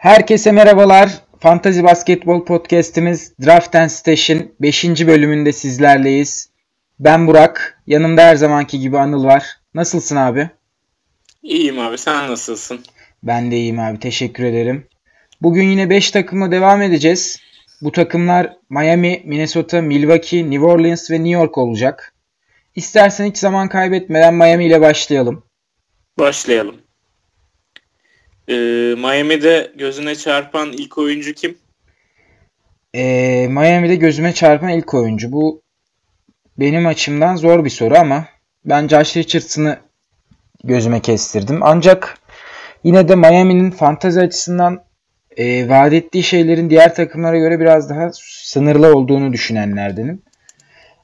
Herkese merhabalar. Fantasy Basketbol Podcast'imiz Draft and Station 5. bölümünde sizlerleyiz. Ben Burak. Yanımda her zamanki gibi Anıl var. Nasılsın abi? İyiyim abi. Sen nasılsın? Ben de iyiyim abi. Teşekkür ederim. Bugün yine 5 takımla devam edeceğiz. Bu takımlar Miami, Minnesota, Milwaukee, New Orleans ve New York olacak. İstersen hiç zaman kaybetmeden Miami ile başlayalım. Başlayalım. Ee, Miami'de gözüne çarpan ilk oyuncu kim? Ee, Miami'de gözüme çarpan ilk oyuncu. Bu benim açımdan zor bir soru ama ben Josh Richardson'ı gözüme kestirdim. Ancak yine de Miami'nin fantazi açısından e, vaat ettiği şeylerin diğer takımlara göre biraz daha sınırlı olduğunu düşünenlerdenim.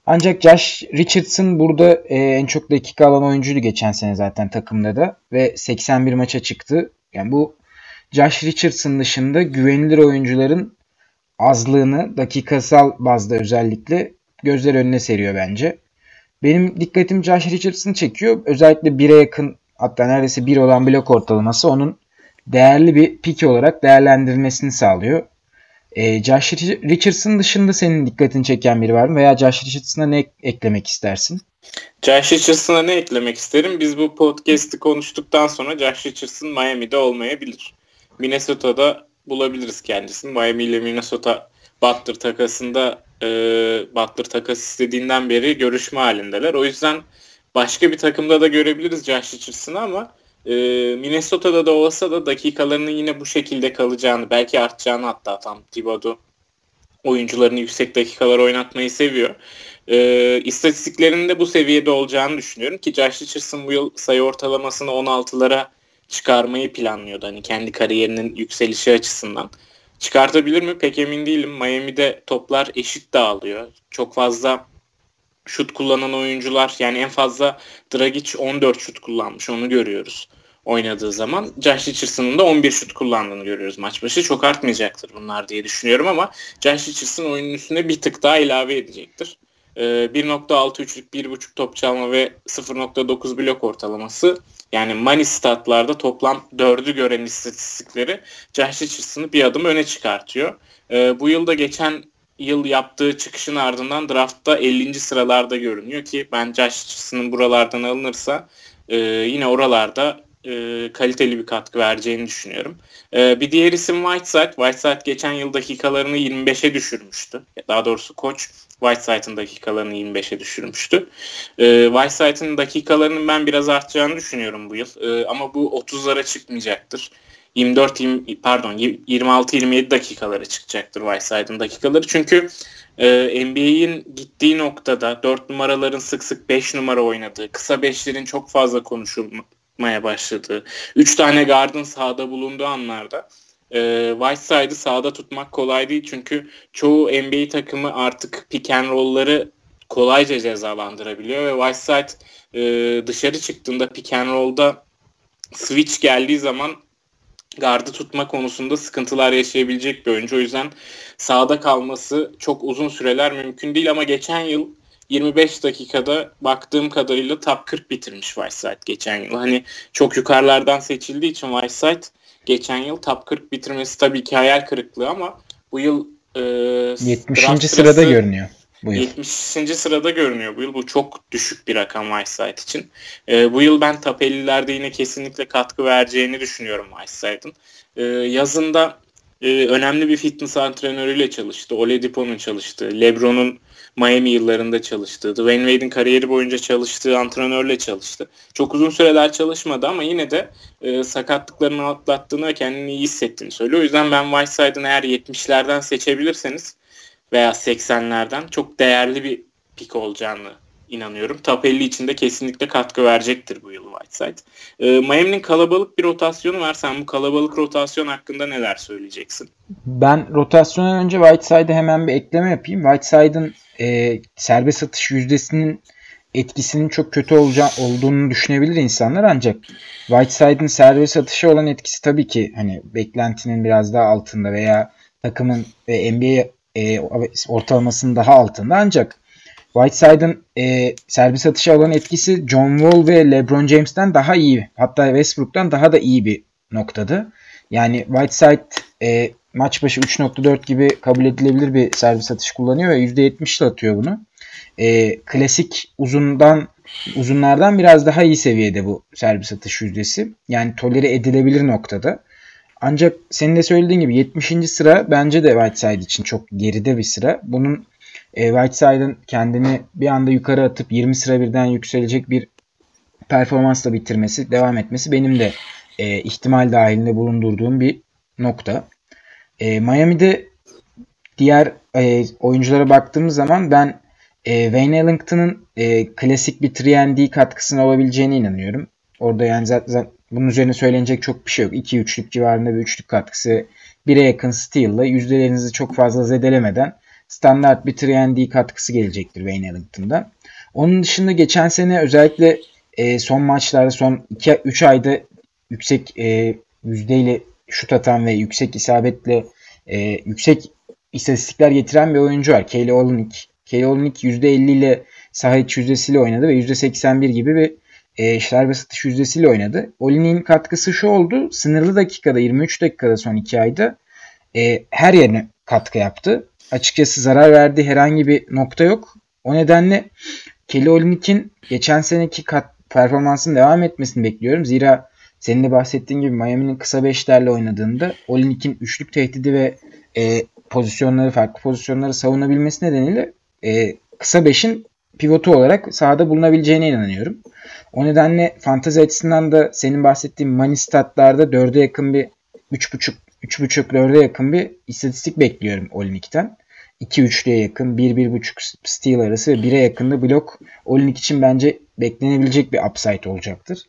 Ancak Josh Richardson burada e, en çok dakika alan oyuncuydu geçen sene zaten takımda da ve 81 maça çıktı. Yani bu Josh Richardson dışında güvenilir oyuncuların azlığını dakikasal bazda özellikle gözler önüne seriyor bence. Benim dikkatim Josh Richardson çekiyor. Özellikle 1'e yakın hatta neredeyse 1 olan blok ortalaması onun değerli bir pik olarak değerlendirilmesini sağlıyor. E, Josh Richardson dışında senin dikkatini çeken biri var mı? Veya Josh Richardson'a ne eklemek istersin? Josh Richardson'a ne eklemek isterim? Biz bu podcast'i konuştuktan sonra Josh Richardson Miami'de olmayabilir. Minnesota'da bulabiliriz kendisini. Miami ile Minnesota Butler takasında e, Butler takas istediğinden beri görüşme halindeler. O yüzden başka bir takımda da görebiliriz Josh Richardson'ı ama e, Minnesota'da da olsa da dakikalarının yine bu şekilde kalacağını belki artacağını hatta tam Thibodeau oyuncularını yüksek dakikalar oynatmayı seviyor. E, istatistiklerinin de bu seviyede olacağını düşünüyorum ki Josh Richardson bu yıl sayı ortalamasını 16'lara çıkarmayı planlıyordu. Hani kendi kariyerinin yükselişi açısından. Çıkartabilir mi? Pek emin değilim. Miami'de toplar eşit dağılıyor. Çok fazla şut kullanan oyuncular yani en fazla Dragic 14 şut kullanmış onu görüyoruz oynadığı zaman. Josh Richardson'ın da 11 şut kullandığını görüyoruz maç başı. Çok artmayacaktır bunlar diye düşünüyorum ama Josh Richardson oyunun üstüne bir tık daha ilave edecektir. 1.6 üçlük 1.5 top çalma ve 0.9 blok ortalaması yani money statlarda toplam 4'ü gören istatistikleri Josh Richardson'ı bir adım öne çıkartıyor. Ee, bu yılda geçen yıl yaptığı çıkışın ardından draftta 50. sıralarda görünüyor ki ben Josh Richardson'ın buralardan alınırsa e, yine oralarda e, kaliteli bir katkı vereceğini düşünüyorum. E, bir diğer isim Whiteside. Whiteside geçen yıl dakikalarını 25'e düşürmüştü. Daha doğrusu koç Whiteside'ın dakikalarını 25'e düşürmüştü. E, Whiteside'ın dakikalarının ben biraz artacağını düşünüyorum bu yıl. E, ama bu 30'lara çıkmayacaktır. 24 20, pardon 26-27 dakikalara çıkacaktır Whiteside'ın dakikaları. Çünkü e, NBA'in gittiği noktada 4 numaraların sık sık 5 numara oynadığı, kısa 5'lerin çok fazla konuşulmaya başladığı, 3 tane guard'ın sahada bulunduğu anlarda e, Whiteside'ı sahada tutmak kolay değil. Çünkü çoğu NBA takımı artık pick and roll'ları kolayca cezalandırabiliyor ve Whiteside e, dışarı çıktığında pick and roll'da switch geldiği zaman gardı tutma konusunda sıkıntılar yaşayabilecek bir oyuncu. O yüzden sahada kalması çok uzun süreler mümkün değil ama geçen yıl 25 dakikada baktığım kadarıyla top 40 bitirmiş Whiteside geçen yıl. Hani çok yukarılardan seçildiği için Whiteside geçen yıl top 40 bitirmesi tabii ki hayal kırıklığı ama bu yıl e, 70. sırada görünüyor. Bu yıl. 70. sırada görünüyor bu yıl. Bu çok düşük bir rakam Whiteside için. E, bu yıl ben top 50'lerde yine kesinlikle katkı vereceğini düşünüyorum Whiteside'ın. E, yazında e, önemli bir fitness antrenörüyle çalıştı. Oladipo'nun çalıştığı, LeBron'un Miami yıllarında çalıştı. Dwayne Wade'in kariyeri boyunca çalıştığı antrenörle çalıştı. Çok uzun süreler çalışmadı ama yine de e, sakatlıklarını atlattığını ve kendini iyi hissettiğini söylüyor. O yüzden ben Whiteside'ın eğer 70'lerden seçebilirseniz veya 80'lerden çok değerli bir pik olacağını inanıyorum. Top 50 için de kesinlikle katkı verecektir bu yıl Whiteside. Ee, Miami'nin kalabalık bir rotasyonu var. Sen bu kalabalık rotasyon hakkında neler söyleyeceksin? Ben rotasyondan önce Whiteside'e hemen bir ekleme yapayım. Whiteside'ın e, serbest atış yüzdesinin etkisinin çok kötü olacağı, olduğunu düşünebilir insanlar ancak Whiteside'ın serbest atışı olan etkisi tabii ki hani beklentinin biraz daha altında veya takımın e, NBA e, ortalamasının daha altında ancak Whiteside'ın e, serbest atışa olan etkisi John Wall ve LeBron James'ten daha iyi. Hatta Westbrook'tan daha da iyi bir noktada. Yani Whiteside e, maç başı 3.4 gibi kabul edilebilir bir servis atış kullanıyor ve %70 ile atıyor bunu. E, klasik uzundan uzunlardan biraz daha iyi seviyede bu servis atış yüzdesi. Yani tolere edilebilir noktada. Ancak senin de söylediğin gibi 70. sıra bence de Whiteside için çok geride bir sıra. Bunun e, Whiteside'ın kendini bir anda yukarı atıp 20 sıra birden yükselecek bir performansla bitirmesi, devam etmesi benim de e, ihtimal dahilinde bulundurduğum bir nokta. E, Miami'de diğer e, oyunculara baktığımız zaman ben e, Wayne Ellington'ın e, klasik bir 3 katkısının olabileceğine inanıyorum. Orada yani zaten bunun üzerine söylenecek çok bir şey yok. 2-3'lük civarında bir üçlük katkısı 1'e yakın steal ile yüzdelerinizi çok fazla zedelemeden standart bir 3 katkısı gelecektir Wayne Ellington'dan. Onun dışında geçen sene özellikle e, son maçlarda son 2-3 ayda yüksek e, yüzdeyle şut atan ve yüksek isabetle e, yüksek istatistikler getiren bir oyuncu var. Kelly Olynyk. Kelly Olynyk %50 ile saha içi yüzdesiyle oynadı ve %81 gibi bir e, serbest atış yüzdesiyle oynadı. Olynyk'in katkısı şu oldu. Sınırlı dakikada 23 dakikada son 2 ayda e, her yerine katkı yaptı. Açıkçası zarar verdiği herhangi bir nokta yok. O nedenle Kelly Olynyk'in geçen seneki kat, performansının devam etmesini bekliyorum. Zira senin de bahsettiğin gibi Miami'nin kısa beşlerle oynadığında Olynyk'in üçlük tehdidi ve e, pozisyonları farklı pozisyonları savunabilmesi nedeniyle e, kısa beşin pivotu olarak sahada bulunabileceğine inanıyorum. O nedenle fantezi açısından da senin bahsettiğin money statlarda 4'e yakın bir 3.5 3.5 4'e yakın bir istatistik bekliyorum Olynyk'ten. 2-3'lüye yakın 1-1.5 steal arası ve 1'e yakın da blok Olinik için bence beklenebilecek bir upside olacaktır.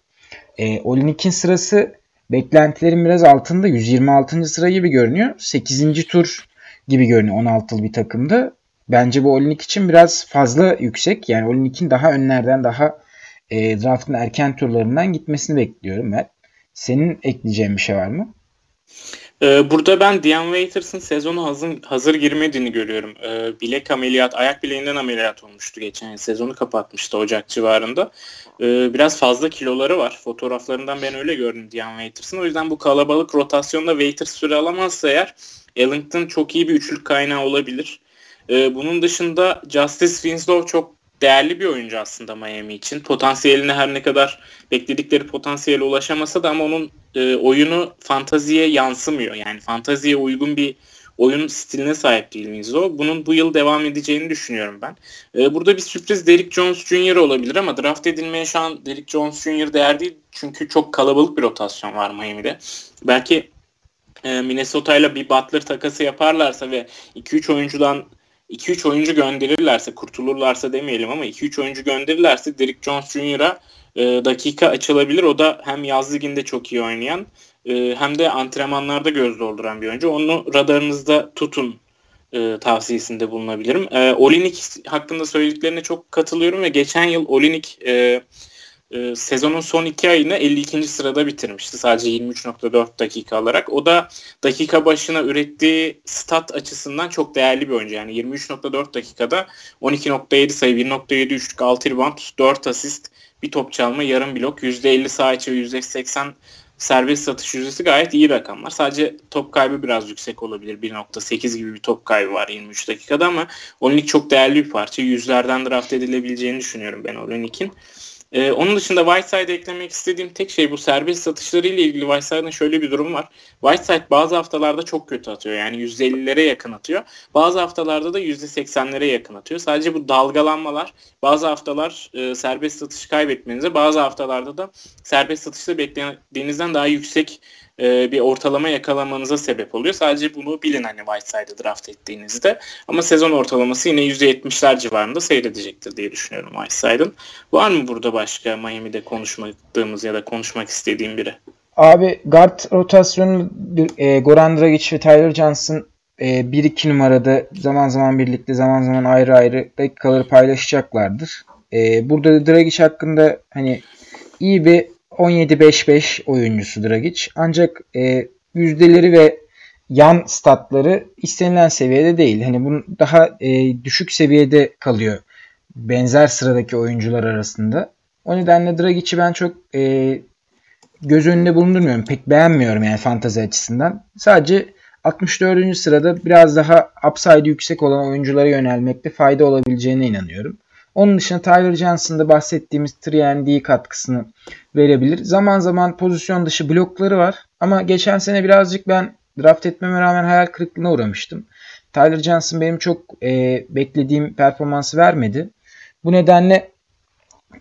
E, Olinik'in sırası beklentilerin biraz altında 126. sıra gibi görünüyor. 8. tur gibi görünüyor 16'lı bir takımda. Bence bu Olinik için biraz fazla yüksek. Yani Olinik'in daha önlerden daha e, draftın erken turlarından gitmesini bekliyorum ben. Senin ekleyeceğin bir şey var mı? Ee, burada ben Dion Waiters'ın sezonu hazır, hazır girmediğini görüyorum. Ee, bilek ameliyat, ayak bileğinden ameliyat olmuştu geçen. Sezonu kapatmıştı Ocak civarında. Ee, biraz fazla kiloları var. Fotoğraflarından ben öyle gördüm Dion Waiters'ın. O yüzden bu kalabalık rotasyonda Waiters süre alamazsa eğer Ellington çok iyi bir üçlük kaynağı olabilir. Bunun dışında Justice Winslow çok değerli bir oyuncu aslında Miami için. Potansiyeline her ne kadar bekledikleri potansiyele ulaşamasa da ama onun e, oyunu fantaziye yansımıyor. Yani fantaziye uygun bir oyun stiline sahip değil Winslow. Bunun bu yıl devam edeceğini düşünüyorum ben. E, burada bir sürpriz Derrick Jones Jr. olabilir ama draft edilmeye şu an Derrick Jones Jr. değer değil. Çünkü çok kalabalık bir rotasyon var Miami'de. Belki e, Minnesota ile bir Butler takası yaparlarsa ve 2-3 oyuncudan 2-3 oyuncu gönderirlerse, kurtulurlarsa demeyelim ama 2-3 oyuncu gönderirlerse Derrick Jones Jr.'a e, dakika açılabilir. O da hem yaz liginde çok iyi oynayan e, hem de antrenmanlarda göz dolduran bir oyuncu. Onu radarınızda tutun e, tavsiyesinde bulunabilirim. E, Olinik hakkında söylediklerine çok katılıyorum ve geçen yıl Olinik e, e, sezonun son iki ayını 52. sırada bitirmişti. Sadece 23.4 dakika alarak. O da dakika başına ürettiği stat açısından çok değerli bir oyuncu. Yani 23.4 dakikada 12.7 sayı, 1.7 üçlük, 6 rebound, 4 asist, bir top çalma, yarım blok, %50 sağ içi ve %80 serbest satış yüzdesi gayet iyi rakamlar. Sadece top kaybı biraz yüksek olabilir. 1.8 gibi bir top kaybı var 23 dakikada ama Olinik çok değerli bir parça. Yüzlerden draft edilebileceğini düşünüyorum ben Olinik'in. Ee, onun dışında Whiteside'e eklemek istediğim tek şey bu serbest satışları ile ilgili Whiteside'ın şöyle bir durum var. Whiteside bazı haftalarda çok kötü atıyor. Yani %50'lere yakın atıyor. Bazı haftalarda da %80'lere yakın atıyor. Sadece bu dalgalanmalar bazı haftalar e, serbest satış kaybetmenize bazı haftalarda da serbest satışta beklediğinizden daha yüksek e, bir ortalama yakalamanıza sebep oluyor. Sadece bunu bilin hani Whiteside'ı draft ettiğinizde. Ama sezon ortalaması yine %70'ler civarında seyredecektir diye düşünüyorum Whiteside'ın. Var mı burada başka Miami'de konuşmadığımız ya da konuşmak istediğim biri? Abi guard rotasyonu e, Goran Dragic ve Tyler Johnson e, 1-2 numarada zaman zaman birlikte zaman zaman ayrı ayrı dakikaları paylaşacaklardır. E, burada Dragic hakkında hani iyi bir 17-5-5 oyuncusu Dragic. Ancak e, yüzdeleri ve yan statları istenilen seviyede değil. Hani bunun daha e, düşük seviyede kalıyor benzer sıradaki oyuncular arasında. O nedenle Dragic'i ben çok e, göz önünde bulundurmuyorum. Pek beğenmiyorum yani fantazi açısından. Sadece 64. sırada biraz daha upside yüksek olan oyunculara yönelmekte fayda olabileceğine inanıyorum. Onun dışında Tyler Johnson'da bahsettiğimiz 3 katkısını verebilir. Zaman zaman pozisyon dışı blokları var. Ama geçen sene birazcık ben draft etmeme rağmen hayal kırıklığına uğramıştım. Tyler Johnson benim çok e, beklediğim performansı vermedi. Bu nedenle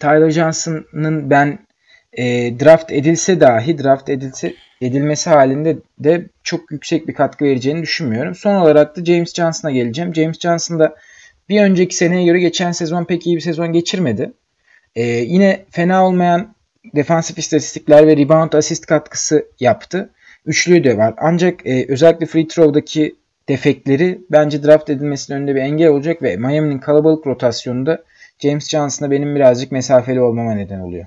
Tyler Johnson'ın ben e, draft edilse dahi draft edilse edilmesi halinde de çok yüksek bir katkı vereceğini düşünmüyorum. Son olarak da James Johnson'a geleceğim. James Johnson da bir önceki seneye göre geçen sezon pek iyi bir sezon geçirmedi. Ee, yine fena olmayan defansif istatistikler ve rebound asist katkısı yaptı. Üçlüğü de var. Ancak e, özellikle free throw'daki defekleri bence draft edilmesinin önünde bir engel olacak ve Miami'nin kalabalık rotasyonunda James Johnson'a benim birazcık mesafeli olmama neden oluyor.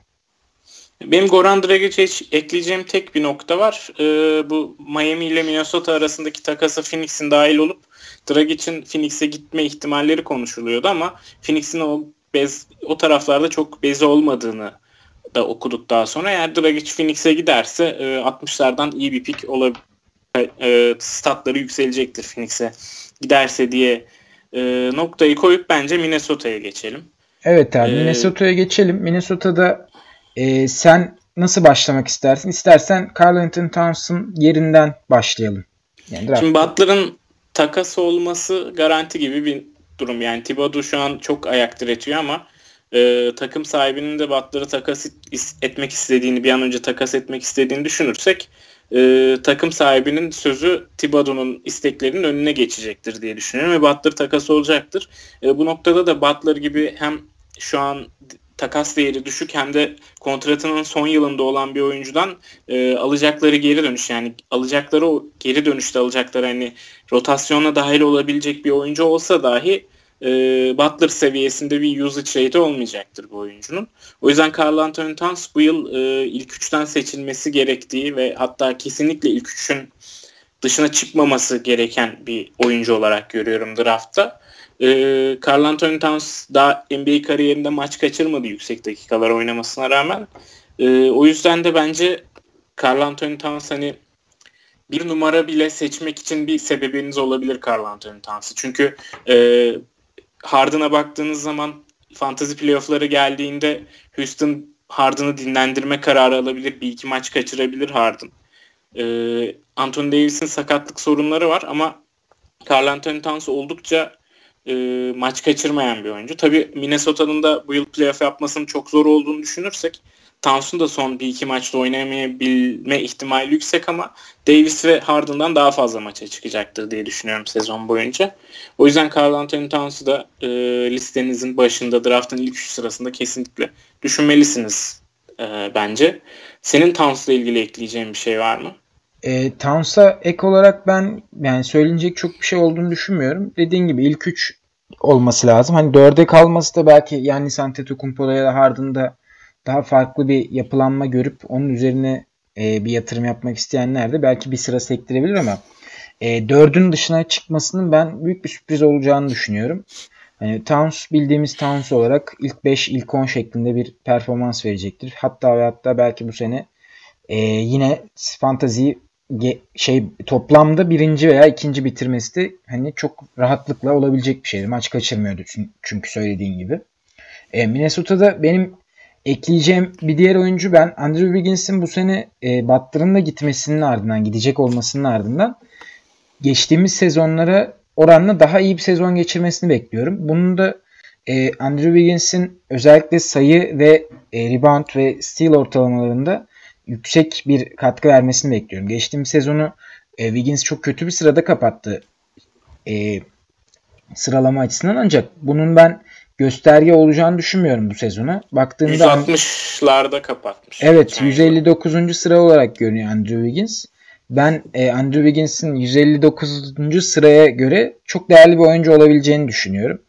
Benim Goran Dragic'e ekleyeceğim tek bir nokta var. Ee, bu Miami ile Minnesota arasındaki takası Phoenix'in dahil olup Dragic'in Phoenix'e gitme ihtimalleri konuşuluyordu ama Phoenix'in o bez o taraflarda çok bezi olmadığını da okuduk daha sonra. Eğer Dragic Phoenix'e giderse e, 60'lardan iyi bir pik olabilir. E, statları yükselecektir Phoenix'e giderse diye e, noktayı koyup bence Minnesota'ya geçelim. Evet abi ee, Minnesota'ya geçelim. Minnesota'da e, sen nasıl başlamak istersin? İstersen Carl Anthony Towns'ın yerinden başlayalım. Yani Şimdi Butler'ın takas olması garanti gibi bir durum. Yani Thibodeau şu an çok ayak diretiyor ama e, takım sahibinin de Butler'ı takas etmek istediğini, bir an önce takas etmek istediğini düşünürsek e, takım sahibinin sözü Thibodeau'nun isteklerinin önüne geçecektir diye düşünüyorum ve Butler takas olacaktır. E, bu noktada da Butler gibi hem şu an takas değeri düşük hem de kontratının son yılında olan bir oyuncudan e, alacakları geri dönüş yani alacakları o geri dönüşte alacakları hani rotasyona dahil olabilecek bir oyuncu olsa dahi e, Butler seviyesinde bir usage rate olmayacaktır bu oyuncunun. O yüzden Carl Anthony Towns bu yıl e, ilk üçten seçilmesi gerektiği ve hatta kesinlikle ilk üçün dışına çıkmaması gereken bir oyuncu olarak görüyorum draftta. Ee, Carl Anthony Towns daha NBA kariyerinde maç kaçırmadı yüksek dakikalar oynamasına rağmen. Ee, o yüzden de bence Carl Anthony Towns hani bir numara bile seçmek için bir sebebiniz olabilir Carl Anthony Towns'ı. Çünkü e, Harden'a baktığınız zaman fantasy playoff'ları geldiğinde Houston Harden'ı dinlendirme kararı alabilir. Bir iki maç kaçırabilir Harden. Ee, Anthony Davis'in sakatlık sorunları var ama Carl Anthony Towns oldukça e, maç kaçırmayan bir oyuncu. Tabii Minnesota'nın da bu yıl playoff yapmasının çok zor olduğunu düşünürsek Towns'un da son bir iki maçta oynamayabilme ihtimali yüksek ama Davis ve Harden'dan daha fazla maça çıkacaktır diye düşünüyorum sezon boyunca. O yüzden Carl Anthony Towns'u da e, listenizin başında draftın ilk üç sırasında kesinlikle düşünmelisiniz e, bence. Senin Towns'la ilgili ekleyeceğin bir şey var mı? E, Towns'a ek olarak ben yani söylenecek çok bir şey olduğunu düşünmüyorum. Dediğin gibi ilk 3 olması lazım. Hani 4'e kalması da belki yani Antetokounmpo'da ya da Harden'da daha farklı bir yapılanma görüp onun üzerine e, bir yatırım yapmak isteyenler de belki bir sıra sektirebilir ama e, 4'ün dışına çıkmasının ben büyük bir sürpriz olacağını düşünüyorum. Yani Towns bildiğimiz Towns olarak ilk 5, ilk 10 şeklinde bir performans verecektir. Hatta ve hatta belki bu sene e, yine fantazi şey toplamda birinci veya ikinci bitirmesi de hani çok rahatlıkla olabilecek bir şeydi. Maç kaçırmıyordu çünkü söylediğin gibi. E, Minnesota'da benim ekleyeceğim bir diğer oyuncu ben Andrew Wiggins'in bu sene e, Butler'ın da gitmesinin ardından gidecek olmasının ardından geçtiğimiz sezonlara oranla daha iyi bir sezon geçirmesini bekliyorum. Bunun da e, Andrew Wiggins'in özellikle sayı ve e, rebound ve steal ortalamalarında yüksek bir katkı vermesini bekliyorum. Geçtiğimiz sezonu e, Wiggins çok kötü bir sırada kapattı e, sıralama açısından ancak bunun ben gösterge olacağını düşünmüyorum bu sezona. Baktığımda 160'larda kapatmış. Evet 159. sıra olarak görünüyor Andrew Wiggins. Ben e, Andrew Wiggins'in 159. sıraya göre çok değerli bir oyuncu olabileceğini düşünüyorum.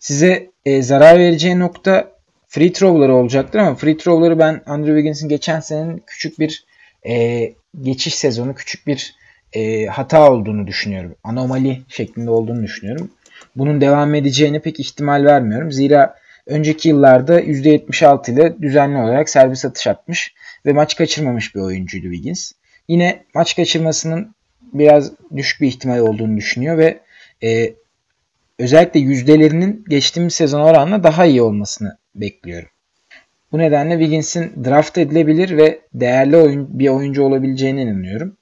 Size e, zarar vereceği nokta free throw'ları olacaktır ama free throw'ları ben Andrew Wiggins'in geçen senenin küçük bir e, geçiş sezonu, küçük bir e, hata olduğunu düşünüyorum. Anomali şeklinde olduğunu düşünüyorum. Bunun devam edeceğini pek ihtimal vermiyorum. Zira önceki yıllarda %76 ile düzenli olarak servis atış atmış ve maç kaçırmamış bir oyuncuydu Wiggins. Yine maç kaçırmasının biraz düşük bir ihtimal olduğunu düşünüyor ve e, özellikle yüzdelerinin geçtiğimiz sezon oranla daha iyi olmasını bekliyorum. Bu nedenle Wiggins'in draft edilebilir ve değerli oyun, bir oyuncu olabileceğine inanıyorum.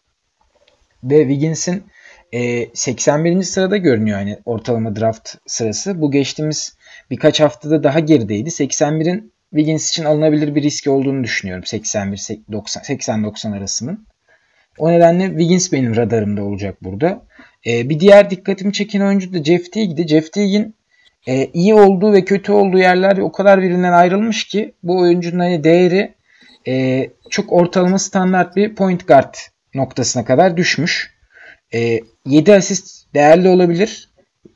Ve Wiggins'in e, 81. sırada görünüyor yani ortalama draft sırası. Bu geçtiğimiz birkaç haftada daha gerideydi. 81'in Wiggins için alınabilir bir risk olduğunu düşünüyorum 81-80-90 arasının. O nedenle Wiggins benim radarımda olacak burada. Ee, bir diğer dikkatimi çeken oyuncu da Jeff Teague'di. Jeff Teague'in e, iyi olduğu ve kötü olduğu yerler o kadar birbirinden ayrılmış ki bu oyuncunun hani değeri e, çok ortalama standart bir point guard noktasına kadar düşmüş. E, 7 asist değerli olabilir.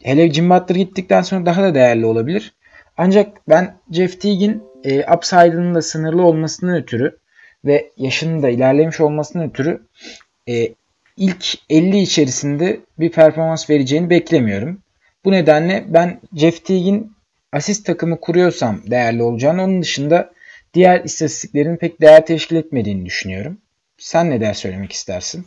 Hele Jim Butler gittikten sonra daha da değerli olabilir. Ancak ben Jeff Teague'in e, upside'ının da sınırlı olmasından ötürü ve yaşının da ilerlemiş olmasından ötürü e, ilk 50 içerisinde bir performans vereceğini beklemiyorum. Bu nedenle ben Jeff Teague'in asist takımı kuruyorsam değerli olacağını onun dışında diğer istatistiklerin pek değer teşkil etmediğini düşünüyorum. Sen ne der söylemek istersin?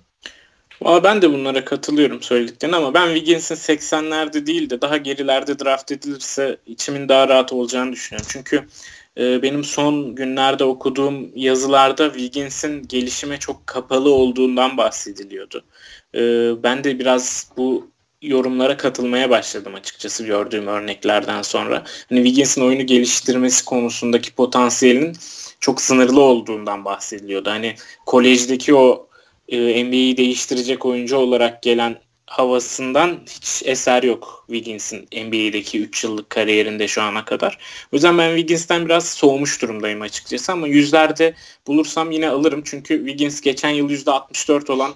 Valla ben de bunlara katılıyorum söylediklerine ama ben Wiggins'in 80'lerde değil de daha gerilerde draft edilirse içimin daha rahat olacağını düşünüyorum. Çünkü e, benim son günlerde okuduğum yazılarda Wiggins'in gelişime çok kapalı olduğundan bahsediliyordu. E, ben de biraz bu yorumlara katılmaya başladım açıkçası gördüğüm örneklerden sonra. Hani Wiggins'in oyunu geliştirmesi konusundaki potansiyelin çok sınırlı olduğundan bahsediliyordu. Hani kolejdeki o e, NBA'yi değiştirecek oyuncu olarak gelen havasından hiç eser yok Wiggins'in NBA'deki 3 yıllık kariyerinde şu ana kadar. O yüzden ben Wiggins'ten biraz soğumuş durumdayım açıkçası ama yüzlerde bulursam yine alırım. Çünkü Wiggins geçen yıl %64 olan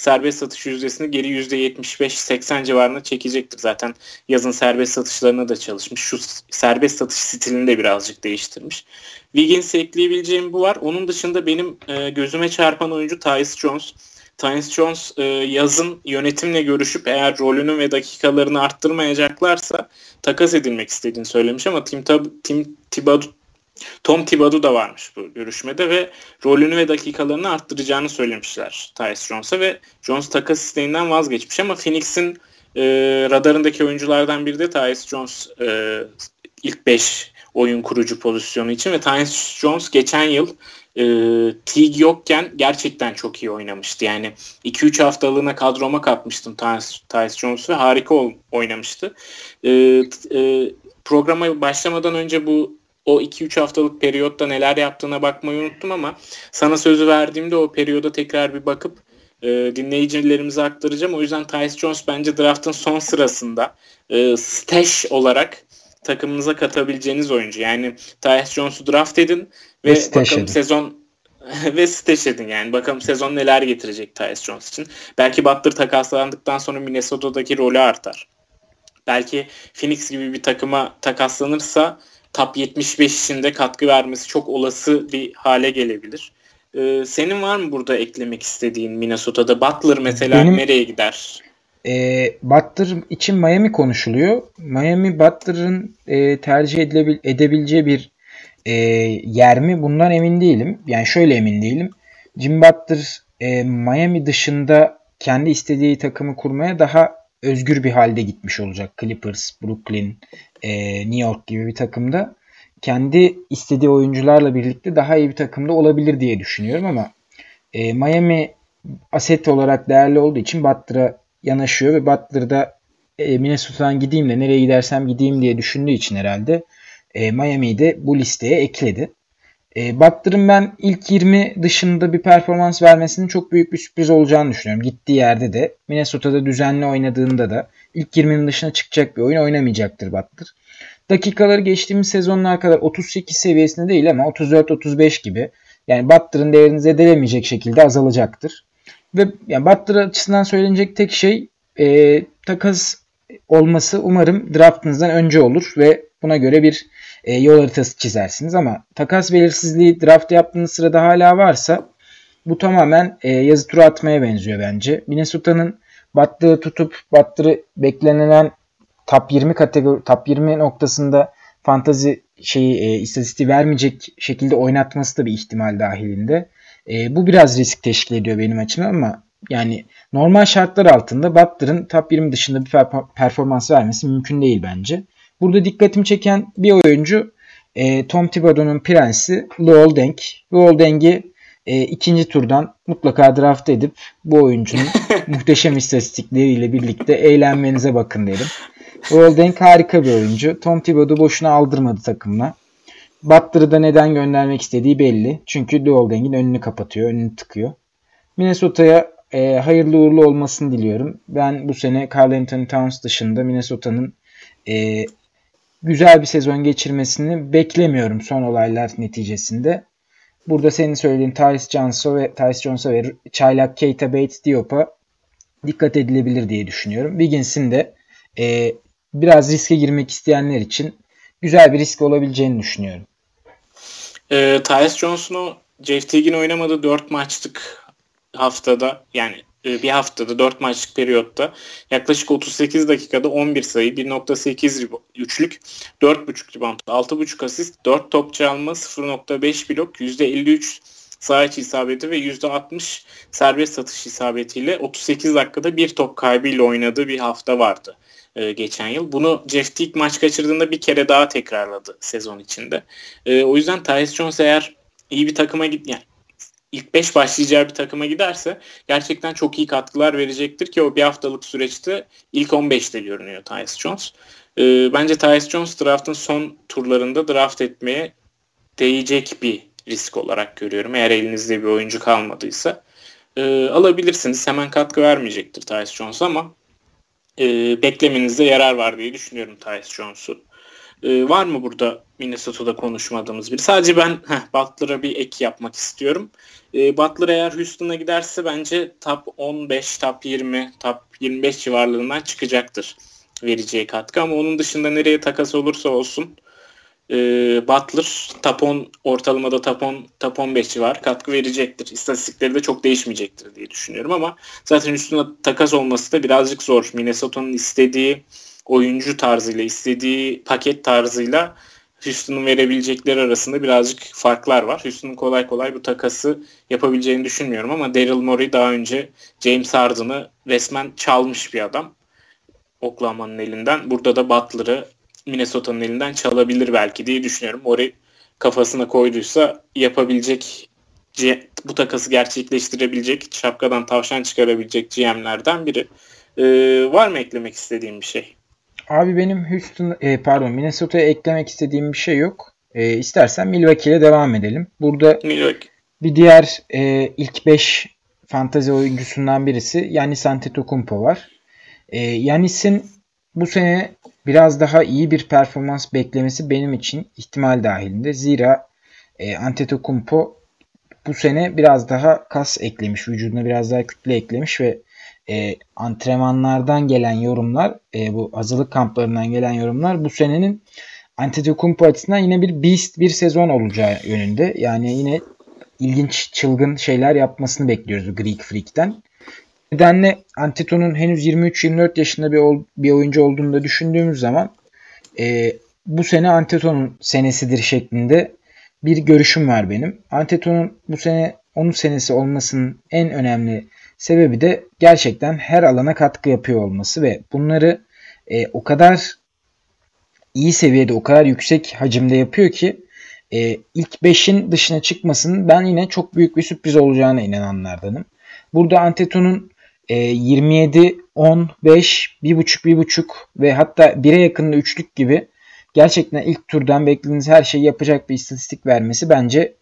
serbest satış yüzdesini geri %75-80 civarına çekecektir. Zaten yazın serbest satışlarına da çalışmış. Şu serbest satış stilini de birazcık değiştirmiş. Wiggins'e ekleyebileceğim bu var. Onun dışında benim e, gözüme çarpan oyuncu Tyus Jones. Tyus Jones e, yazın yönetimle görüşüp eğer rolünü ve dakikalarını arttırmayacaklarsa takas edilmek istediğini söylemiş ama Tim, Tab- Tim Thibodeau Tom Thibodeau da varmış bu görüşmede ve rolünü ve dakikalarını arttıracağını söylemişler Tyus Jones'a ve Jones takas isteğinden vazgeçmiş ama Phoenix'in e, radarındaki oyunculardan biri de Tyus Jones e, ilk 5 oyun kurucu pozisyonu için ve Tyus Jones geçen yıl e, Teague yokken gerçekten çok iyi oynamıştı. Yani 2-3 haftalığına kadroma katmıştım Tyus, Tyus Jones ve harika oynamıştı. E, e, programa başlamadan önce bu o 2-3 haftalık periyotta neler yaptığına bakmayı unuttum ama sana sözü verdiğimde o periyoda tekrar bir bakıp e, dinleyicilerimize aktaracağım. O yüzden Tyus Jones bence draftın son sırasında e, stash olarak takımınıza katabileceğiniz oyuncu. Yani Tyus Jones'u draft edin ve, ve bakalım edin. sezon ve stash edin yani. Bakalım sezon neler getirecek Tyus Jones için. Belki Butler takaslandıktan sonra Minnesota'daki rolü artar. Belki Phoenix gibi bir takıma takaslanırsa top 75 içinde katkı vermesi çok olası bir hale gelebilir. Ee, senin var mı burada eklemek istediğin Minnesota'da? Butler mesela Benim, nereye gider? E, Butler için Miami konuşuluyor. Miami Butler'ın e, tercih edilebil edebileceği bir e, yer mi? Bundan emin değilim. Yani şöyle emin değilim. Jim Butler e, Miami dışında kendi istediği takımı kurmaya daha özgür bir halde gitmiş olacak. Clippers, Brooklyn, e, New York gibi bir takımda kendi istediği oyuncularla birlikte daha iyi bir takımda olabilir diye düşünüyorum ama e, Miami aset olarak değerli olduğu için Butler'a yanaşıyor ve Butler'da e, Minnesota'dan gideyim de nereye gidersem gideyim diye düşündüğü için herhalde e, Miami'yi de bu listeye ekledi. E, Butler'ın ben ilk 20 dışında bir performans vermesinin çok büyük bir sürpriz olacağını düşünüyorum. Gittiği yerde de Minnesota'da düzenli oynadığında da ilk 20'nin dışına çıkacak bir oyun oynamayacaktır Butler. Dakikaları geçtiğimiz sezonlar kadar 38 seviyesinde değil ama 34-35 gibi. Yani Butler'ın değerini zedelemeyecek şekilde azalacaktır. Ve yani Butler açısından söylenecek tek şey e, takas olması umarım draftınızdan önce olur ve buna göre bir e, yol haritası çizersiniz ama takas belirsizliği draft yaptığınız sırada hala varsa bu tamamen e, yazı tura atmaya benziyor bence. Minnesota'nın Butler'ı tutup Butler'ı beklenen top 20 kategori top 20 noktasında fantazi şeyi e, istatistiği vermeyecek şekilde oynatması da bir ihtimal dahilinde. E, bu biraz risk teşkil ediyor benim açımdan ama Yani normal şartlar altında Butler'ın top 20 dışında bir performans vermesi mümkün değil bence. Burada dikkatimi çeken bir oyuncu e, Tom Thibodeau'nun prensi Luol Deng. Luol Deng'i e, ikinci turdan mutlaka draft edip bu oyuncunun muhteşem istatistikleriyle birlikte eğlenmenize bakın derim. Luol Deng harika bir oyuncu. Tom Thibodeau boşuna aldırmadı takımına. Butler'ı da neden göndermek istediği belli. Çünkü Luol Deng'in önünü kapatıyor, önünü tıkıyor. Minnesota'ya e, hayırlı uğurlu olmasını diliyorum. Ben bu sene Carl Anthony Towns dışında Minnesota'nın e, güzel bir sezon geçirmesini beklemiyorum son olaylar neticesinde. Burada senin söylediğin Tyus Jones'a ve Tyus Jones'a ve Çaylak Keita Bates Diop'a dikkat edilebilir diye düşünüyorum. Wiggins'in de e, biraz riske girmek isteyenler için güzel bir risk olabileceğini düşünüyorum. E, Tyus Jones'un Jeff Teague'in oynamadığı 4 maçlık haftada yani bir haftada 4 maçlık periyotta yaklaşık 38 dakikada 11 sayı, 1.8 üçlük, 4.5 rebound, 6.5 asist, 4 top çalma, 0.5 blok, %53 sağ içi isabeti ve %60 serbest satış isabetiyle 38 dakikada bir top kaybıyla oynadığı bir hafta vardı e, geçen yıl. Bunu Jeff Teague maç kaçırdığında bir kere daha tekrarladı sezon içinde. E, o yüzden Tyus Jones eğer iyi bir takıma git yani ilk 5 başlayacağı bir takıma giderse gerçekten çok iyi katkılar verecektir ki o bir haftalık süreçte ilk 15'te görünüyor Tyus Jones. E, bence Tyus Jones draftın son turlarında draft etmeye değecek bir risk olarak görüyorum. Eğer elinizde bir oyuncu kalmadıysa. E, alabilirsiniz. Hemen katkı vermeyecektir Tyus Jones ama e, beklemenizde yarar var diye düşünüyorum Tyus Jones'u. E, var mı burada Minnesota'da konuşmadığımız biri? Sadece ben heh, Butler'a bir ek yapmak istiyorum. E, Butler eğer Houston'a giderse bence top 15, top 20, top 25 civarlarından çıkacaktır vereceği katkı. Ama onun dışında nereye takas olursa olsun e, Butler top 10 ortalamada top 10, top 15 civar katkı verecektir. İstatistikleri de çok değişmeyecektir diye düşünüyorum ama zaten üstüne takas olması da birazcık zor. Minnesota'nın istediği oyuncu tarzıyla, istediği paket tarzıyla Houston'un verebilecekleri arasında birazcık farklar var. Houston'un kolay kolay bu takası yapabileceğini düşünmüyorum ama Daryl Morey daha önce James Harden'ı resmen çalmış bir adam. Oklahoma'nın elinden. Burada da Butler'ı Minnesota'nın elinden çalabilir belki diye düşünüyorum. Morey kafasına koyduysa yapabilecek bu takası gerçekleştirebilecek, şapkadan tavşan çıkarabilecek GM'lerden biri. Ee, var mı eklemek istediğim bir şey? Abi benim Houston e, pardon Minnesota'ya eklemek istediğim bir şey yok. E, istersen Milwaukee ile devam edelim. Burada Milwaukee. bir diğer e, ilk 5 fantazi oyuncusundan birisi Yanis Antetokounmpo var. E, Yanis'in bu sene biraz daha iyi bir performans beklemesi benim için ihtimal dahilinde. Zira e, Antetokounmpo bu sene biraz daha kas eklemiş, vücuduna biraz daha kütle eklemiş ve e, antrenmanlardan gelen yorumlar, e, bu hazırlık kamplarından gelen yorumlar bu senenin Antetokounmpo açısından yine bir beast bir sezon olacağı yönünde. Yani yine ilginç, çılgın şeyler yapmasını bekliyoruz Greek Freak'ten. Nedenle Anteto'nun henüz 23-24 yaşında bir, bir oyuncu olduğunu da düşündüğümüz zaman e, bu sene Anteto'nun senesidir şeklinde bir görüşüm var benim. Anteto'nun bu sene onun senesi olmasının en önemli Sebebi de gerçekten her alana katkı yapıyor olması ve bunları e, o kadar iyi seviyede, o kadar yüksek hacimde yapıyor ki e, ilk 5'in dışına çıkmasının ben yine çok büyük bir sürpriz olacağına inananlardanım. Burada Anteto'nun e, 27, 10, 5, 1.5, 1.5 ve hatta 1'e yakın üçlük gibi gerçekten ilk turdan beklediğiniz her şeyi yapacak bir istatistik vermesi bence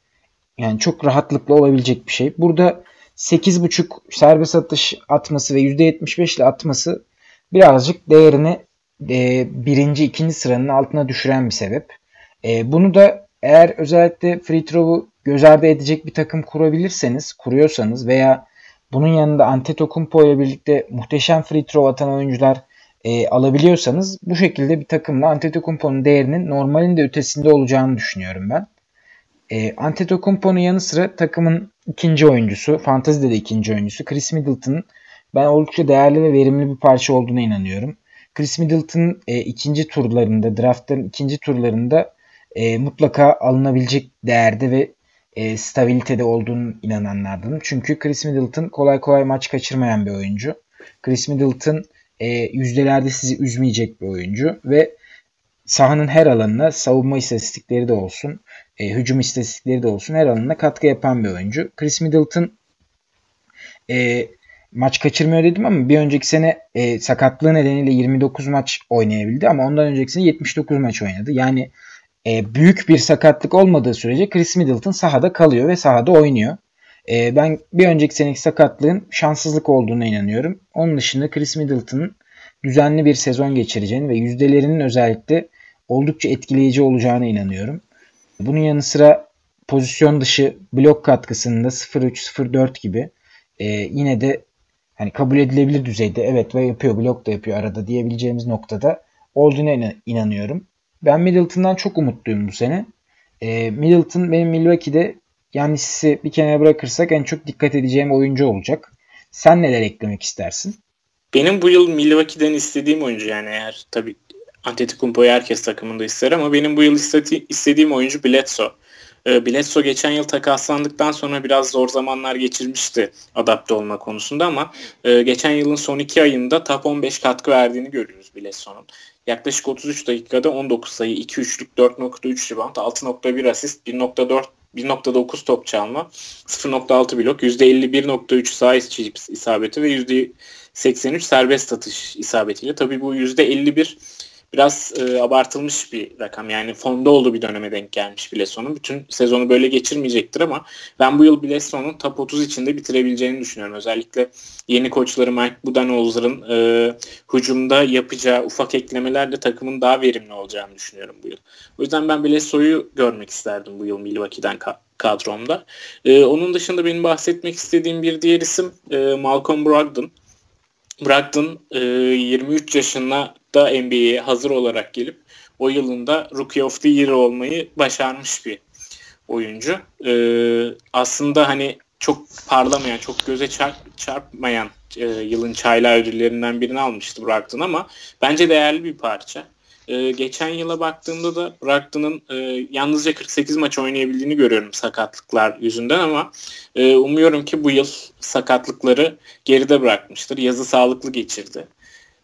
yani çok rahatlıkla olabilecek bir şey. Burada 8.5 serbest atış atması ve %75 ile atması birazcık değerini e, birinci, ikinci sıranın altına düşüren bir sebep. E, bunu da eğer özellikle free throw'u göz ardı edecek bir takım kurabilirseniz, kuruyorsanız veya bunun yanında Antetokounmpo ile birlikte muhteşem free throw atan oyuncular e, alabiliyorsanız bu şekilde bir takımla Antetokounmpo'nun değerinin normalin de ötesinde olacağını düşünüyorum ben. E, Antetokounmpo'nun yanı sıra takımın ikinci oyuncusu, fantazide de ikinci oyuncusu Chris Middleton'ın ben oldukça değerli ve verimli bir parça olduğuna inanıyorum. Chris Middleton e, ikinci turlarında, draftların ikinci turlarında e, mutlaka alınabilecek değerde ve e, stabilitede olduğunu inananlardanım. Çünkü Chris Middleton kolay kolay maç kaçırmayan bir oyuncu. Chris Middleton e, yüzdelerde sizi üzmeyecek bir oyuncu ve sahanın her alanına savunma istatistikleri de olsun, e, hücum istatistikleri de olsun her alanına katkı yapan bir oyuncu. Chris Middleton e, maç kaçırmıyor dedim ama bir önceki sene e, sakatlığı nedeniyle 29 maç oynayabildi ama ondan önceki sene 79 maç oynadı. Yani e, büyük bir sakatlık olmadığı sürece Chris Middleton sahada kalıyor ve sahada oynuyor. E, ben bir önceki seneki sakatlığın şanssızlık olduğuna inanıyorum. Onun dışında Chris Middleton'ın düzenli bir sezon geçireceğini ve yüzdelerinin özellikle oldukça etkileyici olacağına inanıyorum. Bunun yanı sıra pozisyon dışı blok katkısında 0-3-0-4 gibi e, yine de hani kabul edilebilir düzeyde evet ve yapıyor blok da yapıyor arada diyebileceğimiz noktada olduğuna inanıyorum. Ben Middleton'dan çok umutluyum bu sene. E, Middleton benim Milwaukee'de Yannis'i bir kenara bırakırsak en çok dikkat edeceğim oyuncu olacak. Sen neler eklemek istersin? Benim bu yıl Milwaukee'den istediğim oyuncu yani eğer tabii Antetokounmpo'yu herkes takımında ister ama benim bu yıl istediğim oyuncu Bledsoe. E, Bledsoe geçen yıl takaslandıktan sonra biraz zor zamanlar geçirmişti adapte olma konusunda ama e, geçen yılın son iki ayında top 15 katkı verdiğini görüyoruz Bledsoe'nun. Yaklaşık 33 dakikada 19 sayı, 2 üçlük, 4.3 rebound, 6.1 asist, 1.4 1.9 top çalma, 0.6 blok, %51.3 sağ isabeti ve %83 serbest atış isabetiyle. Tabii bu %51 biraz e, abartılmış bir rakam. Yani fonda olduğu bir döneme denk gelmiş Bledsoe'nun. Bütün sezonu böyle geçirmeyecektir ama ben bu yıl Bledsoe'nun top 30 içinde bitirebileceğini düşünüyorum. Özellikle yeni koçları Mike Budenholzer'ın e, hücumda yapacağı ufak eklemelerle takımın daha verimli olacağını düşünüyorum bu yıl. O yüzden ben Bledsoe'yu görmek isterdim bu yıl Milwaukee'den ka- kadromda. E, onun dışında benim bahsetmek istediğim bir diğer isim e, Malcolm Brogdon. Brogdon e, 23 yaşında da NBA'ye hazır olarak gelip o yılında Rookie of the Year olmayı başarmış bir oyuncu. Ee, aslında hani çok parlamayan, çok göze çarp, çarpmayan e, yılın çayla ödüllerinden birini almıştı Brogdon ama bence değerli bir parça. Ee, geçen yıla baktığımda da Brogdon'ın e, yalnızca 48 maç oynayabildiğini görüyorum sakatlıklar yüzünden ama e, umuyorum ki bu yıl sakatlıkları geride bırakmıştır. Yazı sağlıklı geçirdi.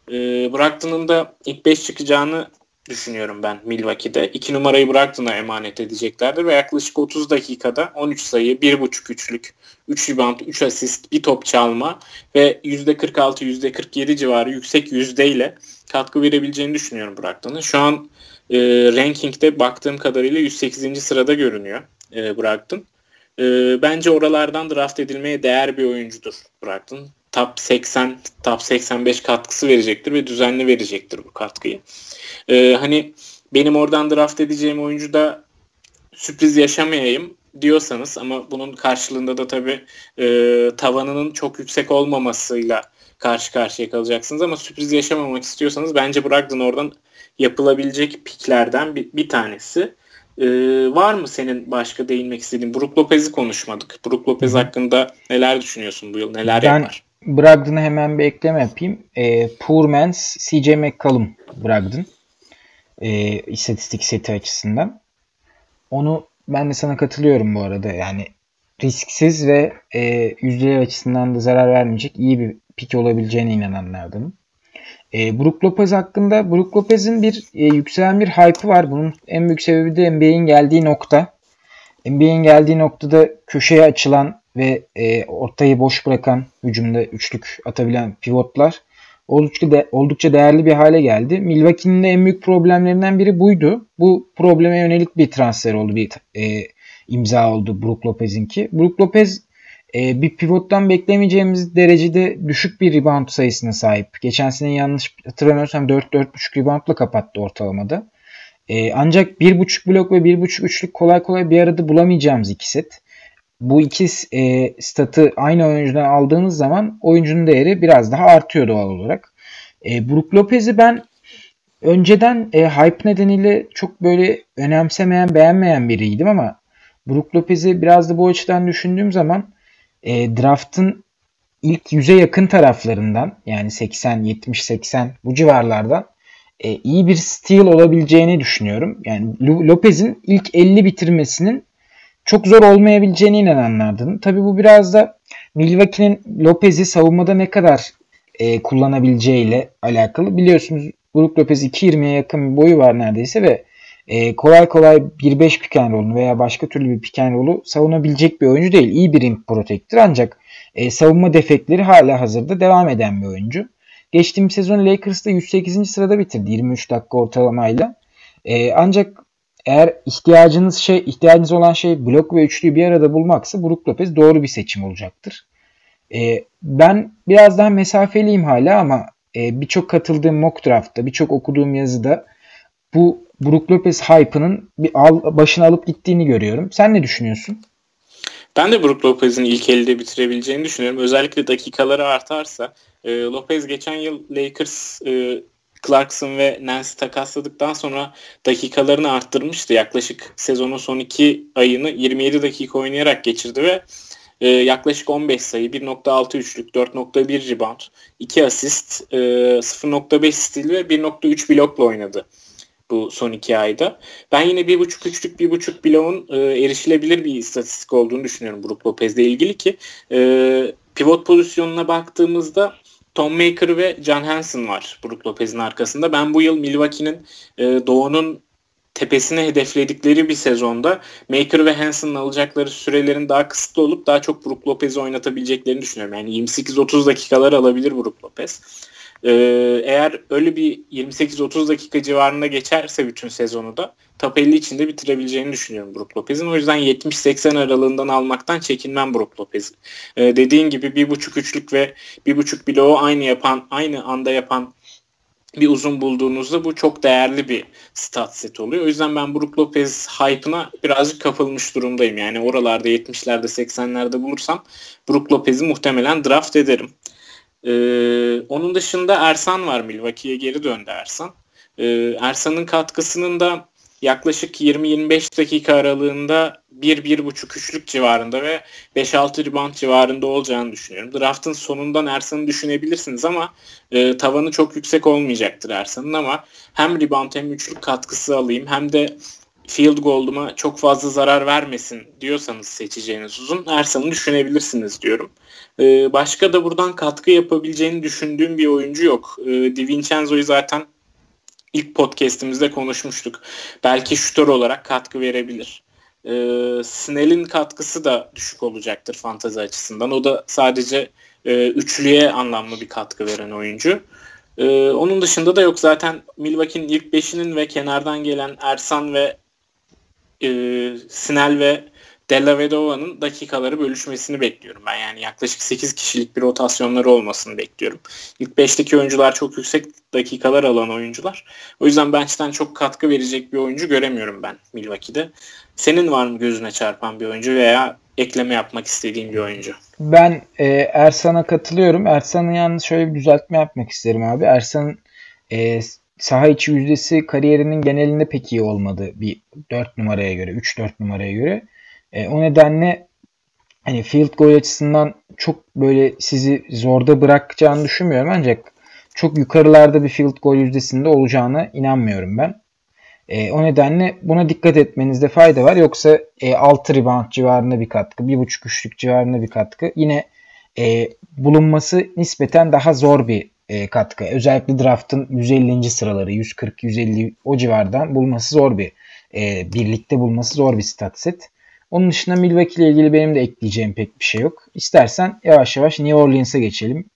E, Brogdon'un da ilk 5 çıkacağını düşünüyorum ben Milwaukee'de. 2 numarayı Brogdon'a emanet edeceklerdir ve yaklaşık 30 dakikada 13 sayı, 1.5 üçlük, 3 rebound, 3 asist, 1 top çalma ve %46, %47 civarı yüksek yüzdeyle katkı verebileceğini düşünüyorum Brogdon'un. Şu an e, rankingde baktığım kadarıyla 108. sırada görünüyor e, Brogdon. E, bence oralardan draft edilmeye değer bir oyuncudur Brogdon top 80, top 85 katkısı verecektir ve düzenli verecektir bu katkıyı. Ee, hani benim oradan draft edeceğim oyuncu da sürpriz yaşamayayım diyorsanız ama bunun karşılığında da tabii e, tavanının çok yüksek olmamasıyla karşı karşıya kalacaksınız ama sürpriz yaşamamak istiyorsanız bence Brogdon oradan yapılabilecek piklerden bir, bir tanesi. Ee, var mı senin başka değinmek istediğin? Brook Lopez'i konuşmadık. Brook Lopez hakkında neler düşünüyorsun bu yıl? Neler ben, yapar? Brogdon'a hemen bir ekleme yapayım. E, Poor Man's CJ McCollum Brogdon. E, istatistik seti açısından. Onu ben de sana katılıyorum bu arada. Yani risksiz ve e, yüzdeler açısından da zarar vermeyecek iyi bir pik olabileceğine inananlardanım. E, Brook Lopez hakkında Brook Lopez'in bir e, yükselen bir hype'ı var. Bunun en büyük sebebi de NBA'in geldiği nokta. NBA'in geldiği noktada köşeye açılan ve e, ortayı boş bırakan hücumda üçlük atabilen pivotlar oldukça de, oldukça değerli bir hale geldi. Milwaukee'nin de en büyük problemlerinden biri buydu. Bu probleme yönelik bir transfer oldu, bir e, imza oldu Brook Lopez'inki. Brook Lopez e, bir pivottan beklemeyeceğimiz derecede düşük bir rebound sayısına sahip. Geçen sene yanlış hatırlamıyorsam 4-4.5 reboundla kapattı ortalamada. E, ancak 1.5 blok ve 1.5 üçlük kolay kolay bir arada bulamayacağımız iki set bu iki e, statı aynı oyuncudan aldığınız zaman oyuncunun değeri biraz daha artıyor doğal olarak. E, Brook Lopez'i ben önceden e, hype nedeniyle çok böyle önemsemeyen, beğenmeyen biriydim ama Brook Lopez'i biraz da bu açıdan düşündüğüm zaman e, draft'ın ilk yüze yakın taraflarından yani 80, 70, 80 bu civarlardan e, iyi bir steal olabileceğini düşünüyorum. Yani Lopez'in ilk 50 bitirmesinin çok zor olmayabileceğine inananlardım. Tabi bu biraz da Milwaukee'nin Lopez'i savunmada ne kadar e, kullanabileceğiyle alakalı. Biliyorsunuz Brook Lopez 2.20'ye yakın bir boyu var neredeyse ve e, kolay kolay 1-5 pick and roll'unu veya başka türlü bir pick and roll'u savunabilecek bir oyuncu değil. İyi bir rim protector ancak e, savunma defekleri hala hazırda devam eden bir oyuncu. Geçtiğimiz sezon Lakers'ta 108. sırada bitirdi 23 dakika ortalamayla. E, ancak eğer ihtiyacınız şey ihtiyacınız olan şey blok ve üçlüyü bir arada bulmaksa Brook Lopez doğru bir seçim olacaktır. E, ben biraz daha mesafeliyim hala ama e, birçok katıldığım mock draft'ta, birçok okuduğum yazıda bu Brook Lopez hype'ının bir al, başını alıp gittiğini görüyorum. Sen ne düşünüyorsun? Ben de Brook Lopez'in ilk elde bitirebileceğini düşünüyorum. Özellikle dakikaları artarsa. E, Lopez geçen yıl Lakers e, Clarkson ve Nance takasladıktan sonra dakikalarını arttırmıştı. Yaklaşık sezonun son iki ayını 27 dakika oynayarak geçirdi ve e, yaklaşık 15 sayı, 1.6 üçlük, 4.1 rebound, 2 asist, e, 0.5 stil ve 1.3 blokla oynadı bu son iki ayda. Ben yine bir buçuk üçlük bir buçuk bloğun e, erişilebilir bir istatistik olduğunu düşünüyorum Brook Lopez'le ilgili ki e, pivot pozisyonuna baktığımızda Tom Maker ve John Hansen var Brook Lopez'in arkasında. Ben bu yıl Milwaukee'nin e, Doğu'nun tepesine hedefledikleri bir sezonda Maker ve Hansen'ın alacakları sürelerin daha kısıtlı olup daha çok Brook Lopez'i oynatabileceklerini düşünüyorum. Yani 28-30 dakikalar alabilir Brook Lopez. Ee, eğer öyle bir 28-30 dakika civarında geçerse bütün sezonu da top 50 içinde bitirebileceğini düşünüyorum Brook Lopez'in. O yüzden 70-80 aralığından almaktan çekinmem Brook Lopez'i. Ee, dediğin gibi bir buçuk üçlük ve bir buçuk bloğu aynı yapan, aynı anda yapan bir uzun bulduğunuzda bu çok değerli bir stat set oluyor. O yüzden ben Brook Lopez hype'ına birazcık kapılmış durumdayım. Yani oralarda 70'lerde 80'lerde bulursam Brook Lopez'i muhtemelen draft ederim. Ee, onun dışında Ersan var Milwaukee'ye geri döndü Ersan. Ee, Ersan'ın katkısının da yaklaşık 20-25 dakika aralığında 1-1.5 üçlük civarında ve 5-6 rebound civarında olacağını düşünüyorum. Draft'ın sonundan Ersan'ı düşünebilirsiniz ama e, tavanı çok yüksek olmayacaktır Ersan'ın ama hem rebound hem üçlük katkısı alayım hem de field goal'uma çok fazla zarar vermesin diyorsanız seçeceğiniz uzun Ersan'ı düşünebilirsiniz diyorum. Ee, başka da buradan katkı yapabileceğini düşündüğüm bir oyuncu yok. Ee, Di Vincenzo'yu zaten ilk podcastimizde konuşmuştuk. Belki şutör olarak katkı verebilir. Ee, Snell'in katkısı da düşük olacaktır fantazi açısından. O da sadece e, üçlüye anlamlı bir katkı veren oyuncu. Ee, onun dışında da yok zaten Milwaukee'nin ilk beşinin ve kenardan gelen Ersan ve e, Snell ve Della Vedova'nın dakikaları bölüşmesini bekliyorum ben. Yani yaklaşık 8 kişilik bir rotasyonları olmasını bekliyorum. İlk 5'teki oyuncular çok yüksek dakikalar alan oyuncular. O yüzden bench'ten çok katkı verecek bir oyuncu göremiyorum ben Milwaukee'de. Senin var mı gözüne çarpan bir oyuncu veya ekleme yapmak istediğin bir oyuncu? Ben e, Ersan'a katılıyorum. Ersan'ın yalnız şöyle bir düzeltme yapmak isterim abi. Ersan'ın e, saha içi yüzdesi kariyerinin genelinde pek iyi olmadı bir 4 numaraya göre, 3-4 numaraya göre. E, o nedenle hani field goal açısından çok böyle sizi zorda bırakacağını düşünmüyorum ancak çok yukarılarda bir field goal yüzdesinde olacağına inanmıyorum ben. E, o nedenle buna dikkat etmenizde fayda var. Yoksa e, 6 rebound civarında bir katkı, 1.5 üçlük civarında bir katkı yine e, bulunması nispeten daha zor bir e, katkı. Özellikle draft'ın 150. sıraları, 140-150 o civardan bulması zor bir e, birlikte bulması zor bir stat set. Onun dışında Milwaukee ile ilgili benim de ekleyeceğim pek bir şey yok. İstersen yavaş yavaş New Orleans'a geçelim.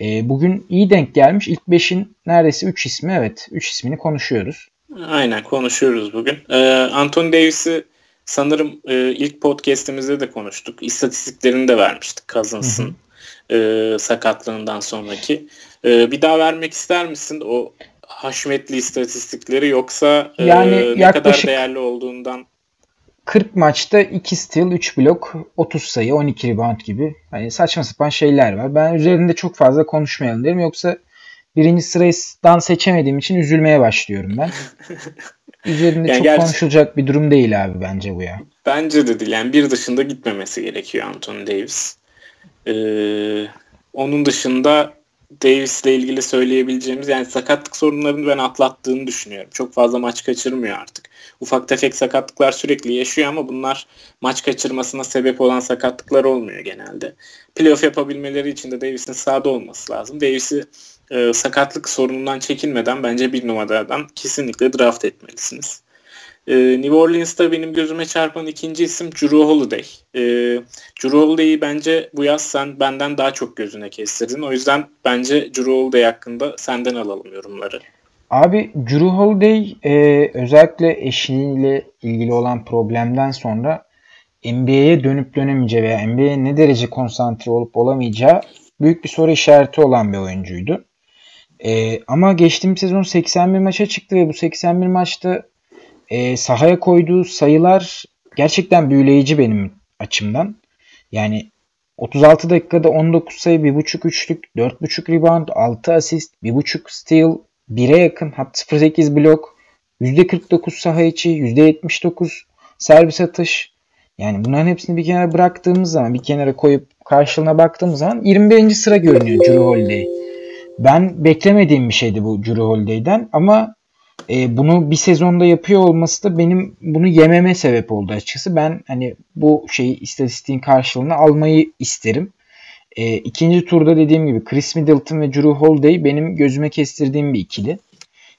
E, bugün iyi denk gelmiş. İlk 5'in neredeyse 3 ismi evet 3 ismini konuşuyoruz. Aynen konuşuyoruz bugün. Ee, Anthony Davis'i sanırım e, ilk podcastimizde de konuştuk. İstatistiklerini de vermiştik Cousins'ın e, sakatlığından sonraki. E, bir daha vermek ister misin o haşmetli istatistikleri yoksa e, yani ne kadar değerli olduğundan 40 maçta 2 steal, 3 blok, 30 sayı, 12 rebound gibi hani saçma sapan şeyler var. Ben üzerinde çok fazla konuşmayalım derim. Yoksa birinci sıraydan seçemediğim için üzülmeye başlıyorum ben. Üzerinde yani çok gerçi, konuşulacak bir durum değil abi bence bu ya. Bence de değil. Yani bir dışında gitmemesi gerekiyor Anthony Davis. Ee, onun dışında Davis'le ilgili söyleyebileceğimiz yani sakatlık sorunlarını ben atlattığını düşünüyorum. Çok fazla maç kaçırmıyor artık. Ufak tefek sakatlıklar sürekli yaşıyor ama bunlar maç kaçırmasına sebep olan sakatlıklar olmuyor genelde. Playoff yapabilmeleri için de Davis'in sahada olması lazım. Davis'i e, sakatlık sorunundan çekinmeden bence bir numaradan kesinlikle draft etmelisiniz. E, New Orleans'ta benim gözüme çarpan ikinci isim Drew Holiday. E, Drew Holiday'i bence bu yaz sen benden daha çok gözüne kestirdin. O yüzden bence Drew Holiday hakkında senden alalım yorumları. Abi Drew Holiday e, özellikle eşiyle ilgili olan problemden sonra NBA'ye dönüp dönemeyeceği veya NBA'ye ne derece konsantre olup olamayacağı büyük bir soru işareti olan bir oyuncuydu. E, ama geçtiğimiz sezon 81 maça çıktı ve bu 81 maçta e, sahaya koyduğu sayılar gerçekten büyüleyici benim açımdan. Yani 36 dakikada 19 sayı, 1.5 üçlük, 4.5 rebound, 6 asist, 1.5 steal, 1'e yakın hatta 0.8 blok, %49 saha içi, %79 servis atış. Yani bunların hepsini bir kenara bıraktığımız zaman, bir kenara koyup karşılığına baktığımız zaman 21. sıra görünüyor Drew Holiday. Ben beklemediğim bir şeydi bu Drew Holiday'den ama e, bunu bir sezonda yapıyor olması da benim bunu yememe sebep oldu açıkçası. Ben hani bu şeyi istatistiğin karşılığını almayı isterim. E, ikinci turda dediğim gibi Chris Middleton ve Drew Holiday benim gözüme kestirdiğim bir ikili.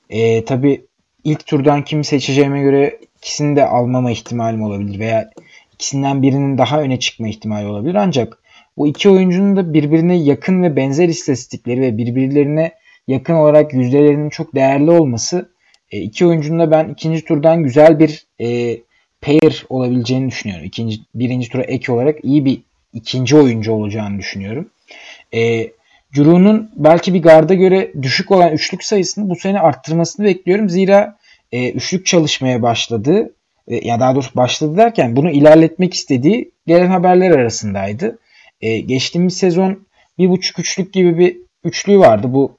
E, Tabi ilk turdan kimi seçeceğime göre ikisini de almama ihtimalim olabilir veya ikisinden birinin daha öne çıkma ihtimali olabilir. Ancak bu iki oyuncunun da birbirine yakın ve benzer istatistikleri ve birbirlerine yakın olarak yüzdelerinin çok değerli olması e, iki oyuncunun da ben ikinci turdan güzel bir e, pair olabileceğini düşünüyorum. İkinci, birinci tura ek olarak iyi bir ikinci oyuncu olacağını düşünüyorum. E, Drew'nun belki bir garda göre düşük olan üçlük sayısını bu sene arttırmasını bekliyorum. Zira e, üçlük çalışmaya başladı. E, ya daha doğrusu başladı derken bunu ilerletmek istediği gelen haberler arasındaydı. E, geçtiğimiz sezon bir buçuk üçlük gibi bir üçlüğü vardı. Bu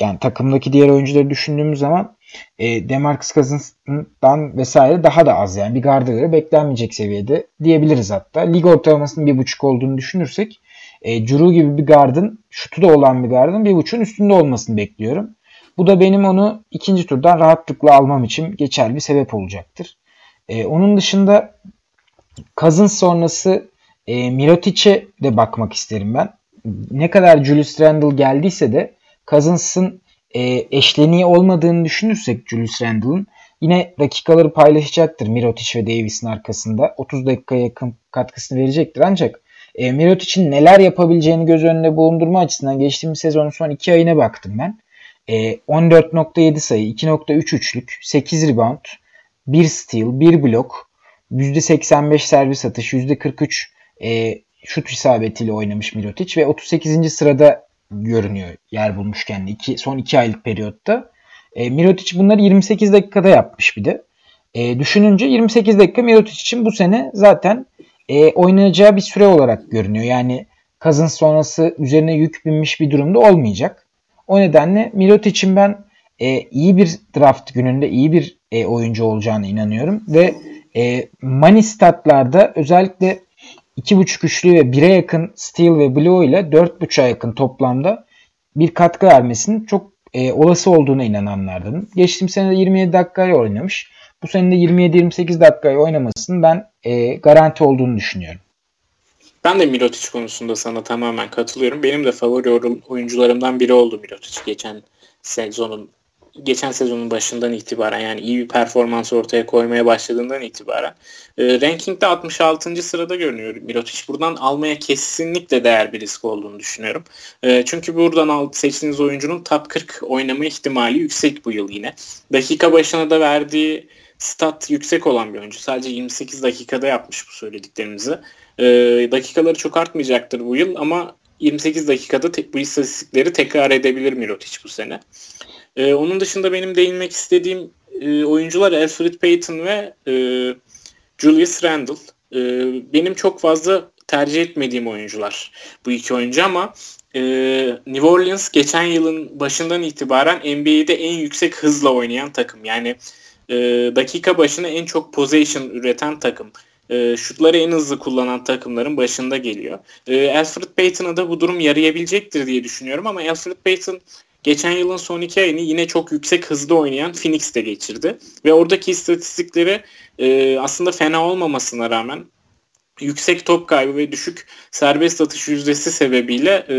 yani takımdaki diğer oyuncuları düşündüğümüz zaman e, Demarcus Cousins'dan vesaire daha da az yani bir garda göre beklenmeyecek seviyede diyebiliriz hatta. Lig ortalamasının bir buçuk olduğunu düşünürsek e, Drew gibi bir gardın şutu da olan bir gardın bir buçuğun üstünde olmasını bekliyorum. Bu da benim onu ikinci turdan rahatlıkla almam için geçerli bir sebep olacaktır. E, onun dışında Cousins sonrası e, Mirotic'e de bakmak isterim ben. Ne kadar Julius Randle geldiyse de Cousins'ın e, eşleniği olmadığını düşünürsek Julius Randle'ın yine dakikaları paylaşacaktır Mirotic ve Davis'in arkasında. 30 dakikaya yakın katkısını verecektir ancak e, Mirotic'in neler yapabileceğini göz önünde bulundurma açısından geçtiğimiz sezonun son 2 ayına baktım ben. E, 14.7 sayı, 2.3 üçlük, 8 rebound, 1 steal, 1 blok, %85 servis atış, %43 e, şut isabetiyle oynamış Mirotic ve 38. sırada görünüyor yer bulmuşken iki, son 2 aylık periyotta. E, Mirotic bunları 28 dakikada yapmış bir de. E, düşününce 28 dakika Mirotic için bu sene zaten e, oynayacağı bir süre olarak görünüyor. Yani Cousins sonrası üzerine yük binmiş bir durumda olmayacak. O nedenle Mirotic'in ben e, iyi bir draft gününde iyi bir e, oyuncu olacağına inanıyorum. Ve e, money özellikle 2.5 üçlü ve 1'e yakın steal ve blow ile 4.5'a yakın toplamda bir katkı vermesinin çok e, olası olduğuna inananlardanım. Geçtiğim sene de 27 dakikayı oynamış. Bu sene de 27-28 dakikayı oynamasının ben e, garanti olduğunu düşünüyorum. Ben de Mirotic konusunda sana tamamen katılıyorum. Benim de favori oyuncularımdan biri oldu Mirotic geçen sezonun geçen sezonun başından itibaren yani iyi bir performans ortaya koymaya başladığından itibaren e, rankingde 66. sırada görünüyor Mirotic. Buradan almaya kesinlikle değer bir risk olduğunu düşünüyorum. E, çünkü buradan al, seçtiğiniz oyuncunun top 40 oynama ihtimali yüksek bu yıl yine. Dakika başına da verdiği stat yüksek olan bir oyuncu. Sadece 28 dakikada yapmış bu söylediklerimizi. E, dakikaları çok artmayacaktır bu yıl ama 28 dakikada te- bu istatistikleri tekrar edebilir Mirotic bu sene. Ee, onun dışında benim değinmek istediğim e, oyuncular Alfred Payton ve e, Julius Randle. E, benim çok fazla tercih etmediğim oyuncular bu iki oyuncu ama e, New Orleans geçen yılın başından itibaren NBA'de en yüksek hızla oynayan takım. Yani e, dakika başına en çok possession üreten takım. E, şutları en hızlı kullanan takımların başında geliyor. E, Alfred Payton'a da bu durum yarayabilecektir diye düşünüyorum ama Alfred Payton geçen yılın son iki ayını yine çok yüksek hızda oynayan Phoenix'te geçirdi. Ve oradaki istatistikleri e, aslında fena olmamasına rağmen yüksek top kaybı ve düşük serbest atış yüzdesi sebebiyle e,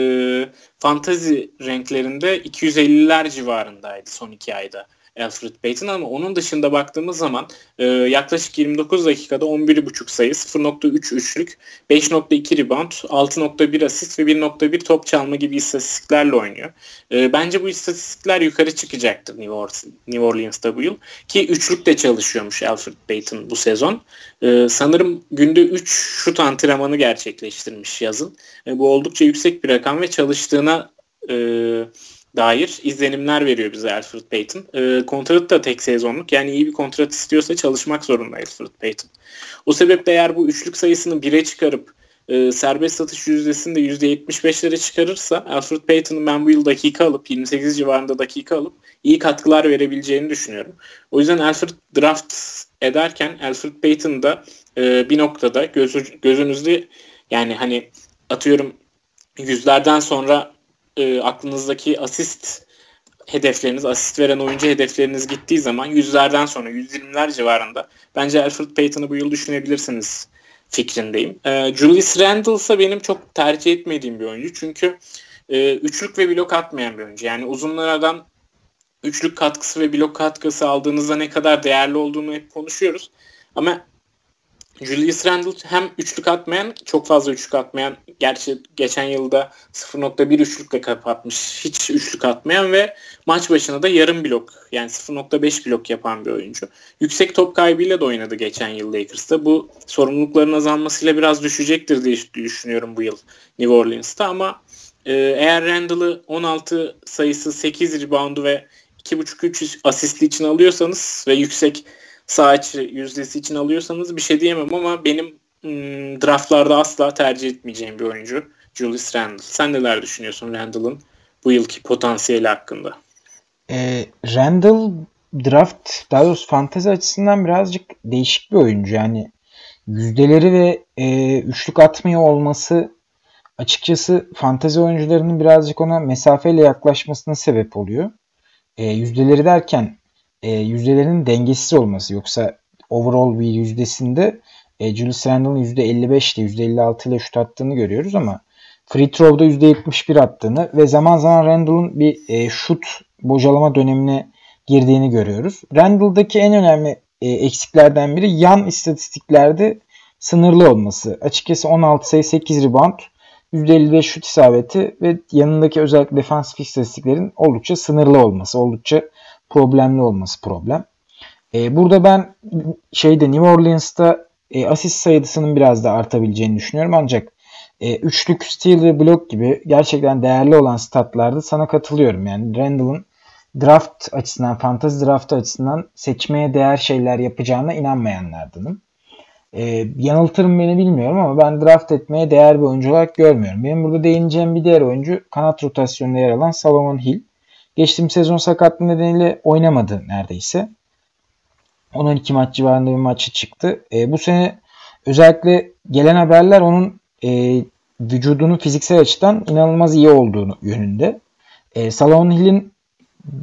fantazi renklerinde 250'ler civarındaydı son iki ayda. Alfred Payton ama onun dışında baktığımız zaman e, yaklaşık 29 dakikada 11.5 sayı, 0.3 üçlük, 5.2 rebound, 6.1 asist ve 1.1 top çalma gibi istatistiklerle oynuyor. E, bence bu istatistikler yukarı çıkacaktır New, Orleans, New Orleans'ta bu yıl. Ki üçlük de çalışıyormuş Alfred Payton bu sezon. E, sanırım günde 3 şut antrenmanı gerçekleştirmiş yazın. E, bu oldukça yüksek bir rakam ve çalıştığına e, dair izlenimler veriyor bize Alfred Payton. E, kontrat da tek sezonluk. Yani iyi bir kontrat istiyorsa çalışmak zorunda Alfred Payton. O sebeple eğer bu üçlük sayısını 1'e çıkarıp e, serbest satış yüzdesini de %75'lere çıkarırsa Alfred Payton'ın ben bu yıl dakika alıp 28 civarında dakika alıp iyi katkılar verebileceğini düşünüyorum. O yüzden Alfred draft ederken Alfred Payton da e, bir noktada gözü, gözünüzde yani hani atıyorum yüzlerden sonra e, aklınızdaki asist hedefleriniz, asist veren oyuncu hedefleriniz gittiği zaman yüzlerden sonra 120'ler civarında bence Alfred Payton'ı bu yıl düşünebilirsiniz fikrindeyim. E, Julius Randle ise benim çok tercih etmediğim bir oyuncu. Çünkü e, üçlük ve blok atmayan bir oyuncu. Yani uzunlardan üçlük katkısı ve blok katkısı aldığınızda ne kadar değerli olduğunu hep konuşuyoruz. Ama Julius Randle hem üçlük atmayan, çok fazla üçlük atmayan, gerçi geçen yılda 0.1 üçlükle kapatmış, hiç üçlük atmayan ve maç başına da yarım blok, yani 0.5 blok yapan bir oyuncu. Yüksek top kaybıyla da oynadı geçen yıl Lakers'ta. Bu sorumlulukların azalmasıyla biraz düşecektir diye düşünüyorum bu yıl New Orleans'ta ama e, eğer Randle'ı 16 sayısı 8 reboundu ve 2.5-3 asistli için alıyorsanız ve yüksek sağ içi yüzdesi için alıyorsanız bir şey diyemem ama benim ım, draftlarda asla tercih etmeyeceğim bir oyuncu Julius Randle. Sen neler düşünüyorsun Randle'ın bu yılki potansiyeli hakkında? E, Randle draft daha doğrusu fantezi açısından birazcık değişik bir oyuncu. Yani yüzdeleri ve e, üçlük atmıyor olması açıkçası fantezi oyuncularının birazcık ona mesafeyle yaklaşmasına sebep oluyor. E, yüzdeleri derken e, yüzdelerinin dengesiz olması. Yoksa overall bir yüzdesinde e, Julius Randle'ın %55 ile %56 ile şut attığını görüyoruz ama free throw'da %71 attığını ve zaman zaman Randle'ın bir e, şut bocalama dönemine girdiğini görüyoruz. Randle'daki en önemli e, eksiklerden biri yan istatistiklerde sınırlı olması. Açıkçası 16 sayı 8 rebound %55 şut isabeti ve yanındaki özellikle defansif istatistiklerin oldukça sınırlı olması, oldukça problemli olması problem. E, burada ben şeyde New Orleans'ta e, asist sayısının biraz da artabileceğini düşünüyorum. Ancak e, üçlük, steal ve blok gibi gerçekten değerli olan statlarda sana katılıyorum. Yani Randall'ın draft açısından, fantasy draft açısından seçmeye değer şeyler yapacağına inanmayanlardanım. E, yanıltırım beni bilmiyorum ama ben draft etmeye değer bir oyuncu olarak görmüyorum. Benim burada değineceğim bir diğer oyuncu kanat rotasyonunda yer alan Salomon Hill. Geçtiğim sezon sakatlığı nedeniyle oynamadı neredeyse. 12 maç civarında bir maçı çıktı. E, bu sene özellikle gelen haberler onun e, vücudunun fiziksel açıdan inanılmaz iyi olduğunu yönünde. E, Salomon Hill'in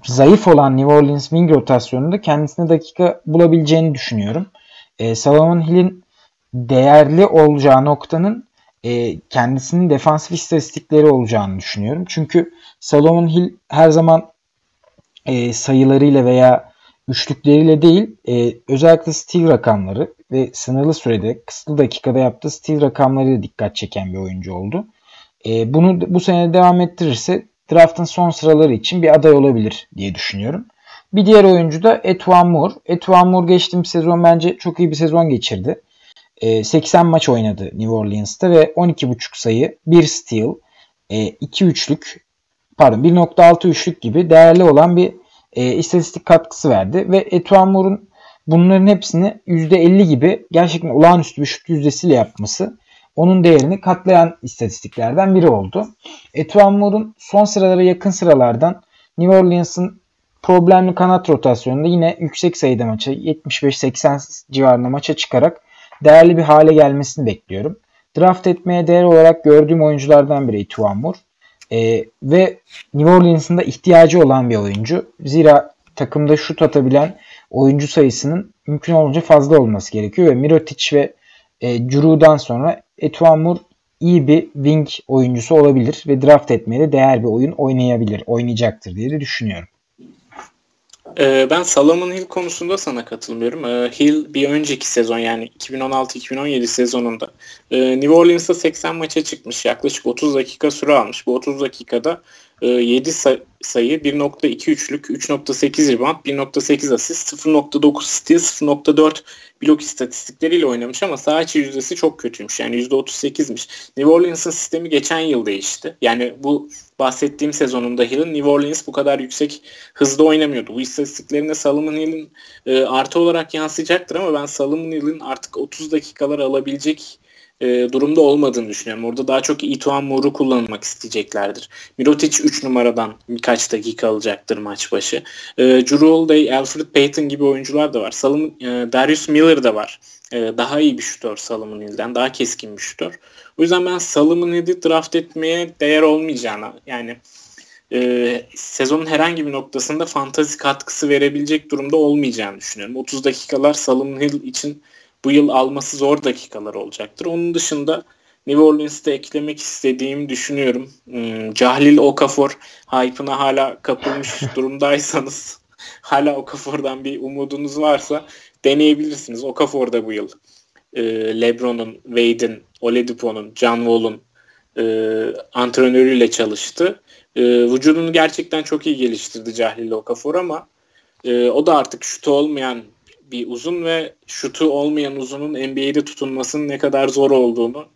zayıf olan New Orleans wing rotasyonunda kendisine dakika bulabileceğini düşünüyorum. E, Salomon Hill'in değerli olacağı noktanın e, kendisinin defansif istatistikleri olacağını düşünüyorum. Çünkü Salomon Hill her zaman e, sayılarıyla veya üçlükleriyle değil e, özellikle steal rakamları ve sınırlı sürede kısıtlı dakikada yaptığı steal rakamlarıyla dikkat çeken bir oyuncu oldu. E, bunu bu sene devam ettirirse draftın son sıraları için bir aday olabilir diye düşünüyorum. Bir diğer oyuncu da Etwan Moore. Etwan Moore geçtiğimiz sezon bence çok iyi bir sezon geçirdi. 80 ee, maç oynadı New Orleans'ta ve 12.5 sayı, 1 steal, 2 e, üçlük, pardon 1.6 üçlük gibi değerli olan bir e, istatistik katkısı verdi ve Etuan Moore'un bunların hepsini %50 gibi gerçekten olağanüstü bir şut yüzdesiyle yapması onun değerini katlayan istatistiklerden biri oldu. Etuan Moore'un son sıralara yakın sıralardan New Orleans'ın problemli kanat rotasyonunda yine yüksek sayıda maça 75-80 civarında maça çıkarak değerli bir hale gelmesini bekliyorum. Draft etmeye değer olarak gördüğüm oyunculardan biri Etuan Moore. E, ve New Orleans'ın da ihtiyacı olan bir oyuncu. Zira takımda şut atabilen oyuncu sayısının mümkün olunca fazla olması gerekiyor ve Mirotic ve e, Giroux'dan sonra Etuan Moore iyi bir wing oyuncusu olabilir ve draft etmeye de değer bir oyun oynayabilir, oynayacaktır diye de düşünüyorum. Ee, ben Salomon Hill konusunda sana katılmıyorum. Ee, Hill bir önceki sezon yani 2016-2017 sezonunda e, New Orleans'ta 80 maça çıkmış. Yaklaşık 30 dakika süre almış. Bu 30 dakikada 7 say- sayı, 1.23'lük, 3.8 rebound, 1.8 asist, 0.9 steal, 0.4 blok istatistikleriyle oynamış ama saha içi yüzdesi çok kötüymüş. Yani %38'miş. New Orleans'ın sistemi geçen yıl değişti. Yani bu bahsettiğim sezonunda Hill'in New Orleans bu kadar yüksek hızda oynamıyordu. Bu istatistiklerinde Solomon Hill'in e, artı olarak yansıyacaktır ama ben Solomon Hill'in artık 30 dakikalar alabilecek e, durumda olmadığını düşünüyorum. Orada daha çok Ituan Moore'u kullanmak isteyeceklerdir. Mirotic 3 numaradan birkaç dakika alacaktır maç başı. E, Drew Holiday, Alfred Payton gibi oyuncular da var. Salım, e, Darius Miller de var. E, daha iyi bir şutör Salomon Hill'den. Daha keskin bir şutör. O yüzden ben Salomon Hill'i draft etmeye değer olmayacağına yani e, sezonun herhangi bir noktasında fantazi katkısı verebilecek durumda olmayacağını düşünüyorum. 30 dakikalar Salomon Hill için bu yıl alması zor dakikalar olacaktır. Onun dışında New Orleans'ta eklemek istediğimi düşünüyorum. Hmm, Cahlil Okafor hype'ına hala kapılmış durumdaysanız hala Okafor'dan bir umudunuz varsa deneyebilirsiniz. Okafor da bu yıl e, LeBron'un, Wade'in, Oladipo'nun, John Wall'un e, antrenörüyle çalıştı. E, vücudunu gerçekten çok iyi geliştirdi Cahlil Okafor ama e, o da artık şutu olmayan bir uzun ve şutu olmayan uzunun NBA'de tutunmasının ne kadar zor olduğunu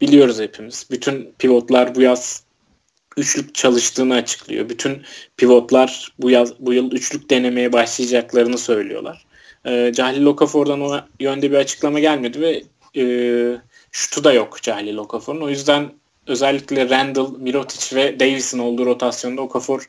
biliyoruz hepimiz. Bütün pivotlar bu yaz üçlük çalıştığını açıklıyor. Bütün pivotlar bu yaz bu yıl üçlük denemeye başlayacaklarını söylüyorlar. E, Cahil Okafor'dan o yönde bir açıklama gelmedi ve e, şutu da yok Cahil Okafor'un. O yüzden özellikle Randall, Mirotic ve Davis'in olduğu rotasyonda Okafor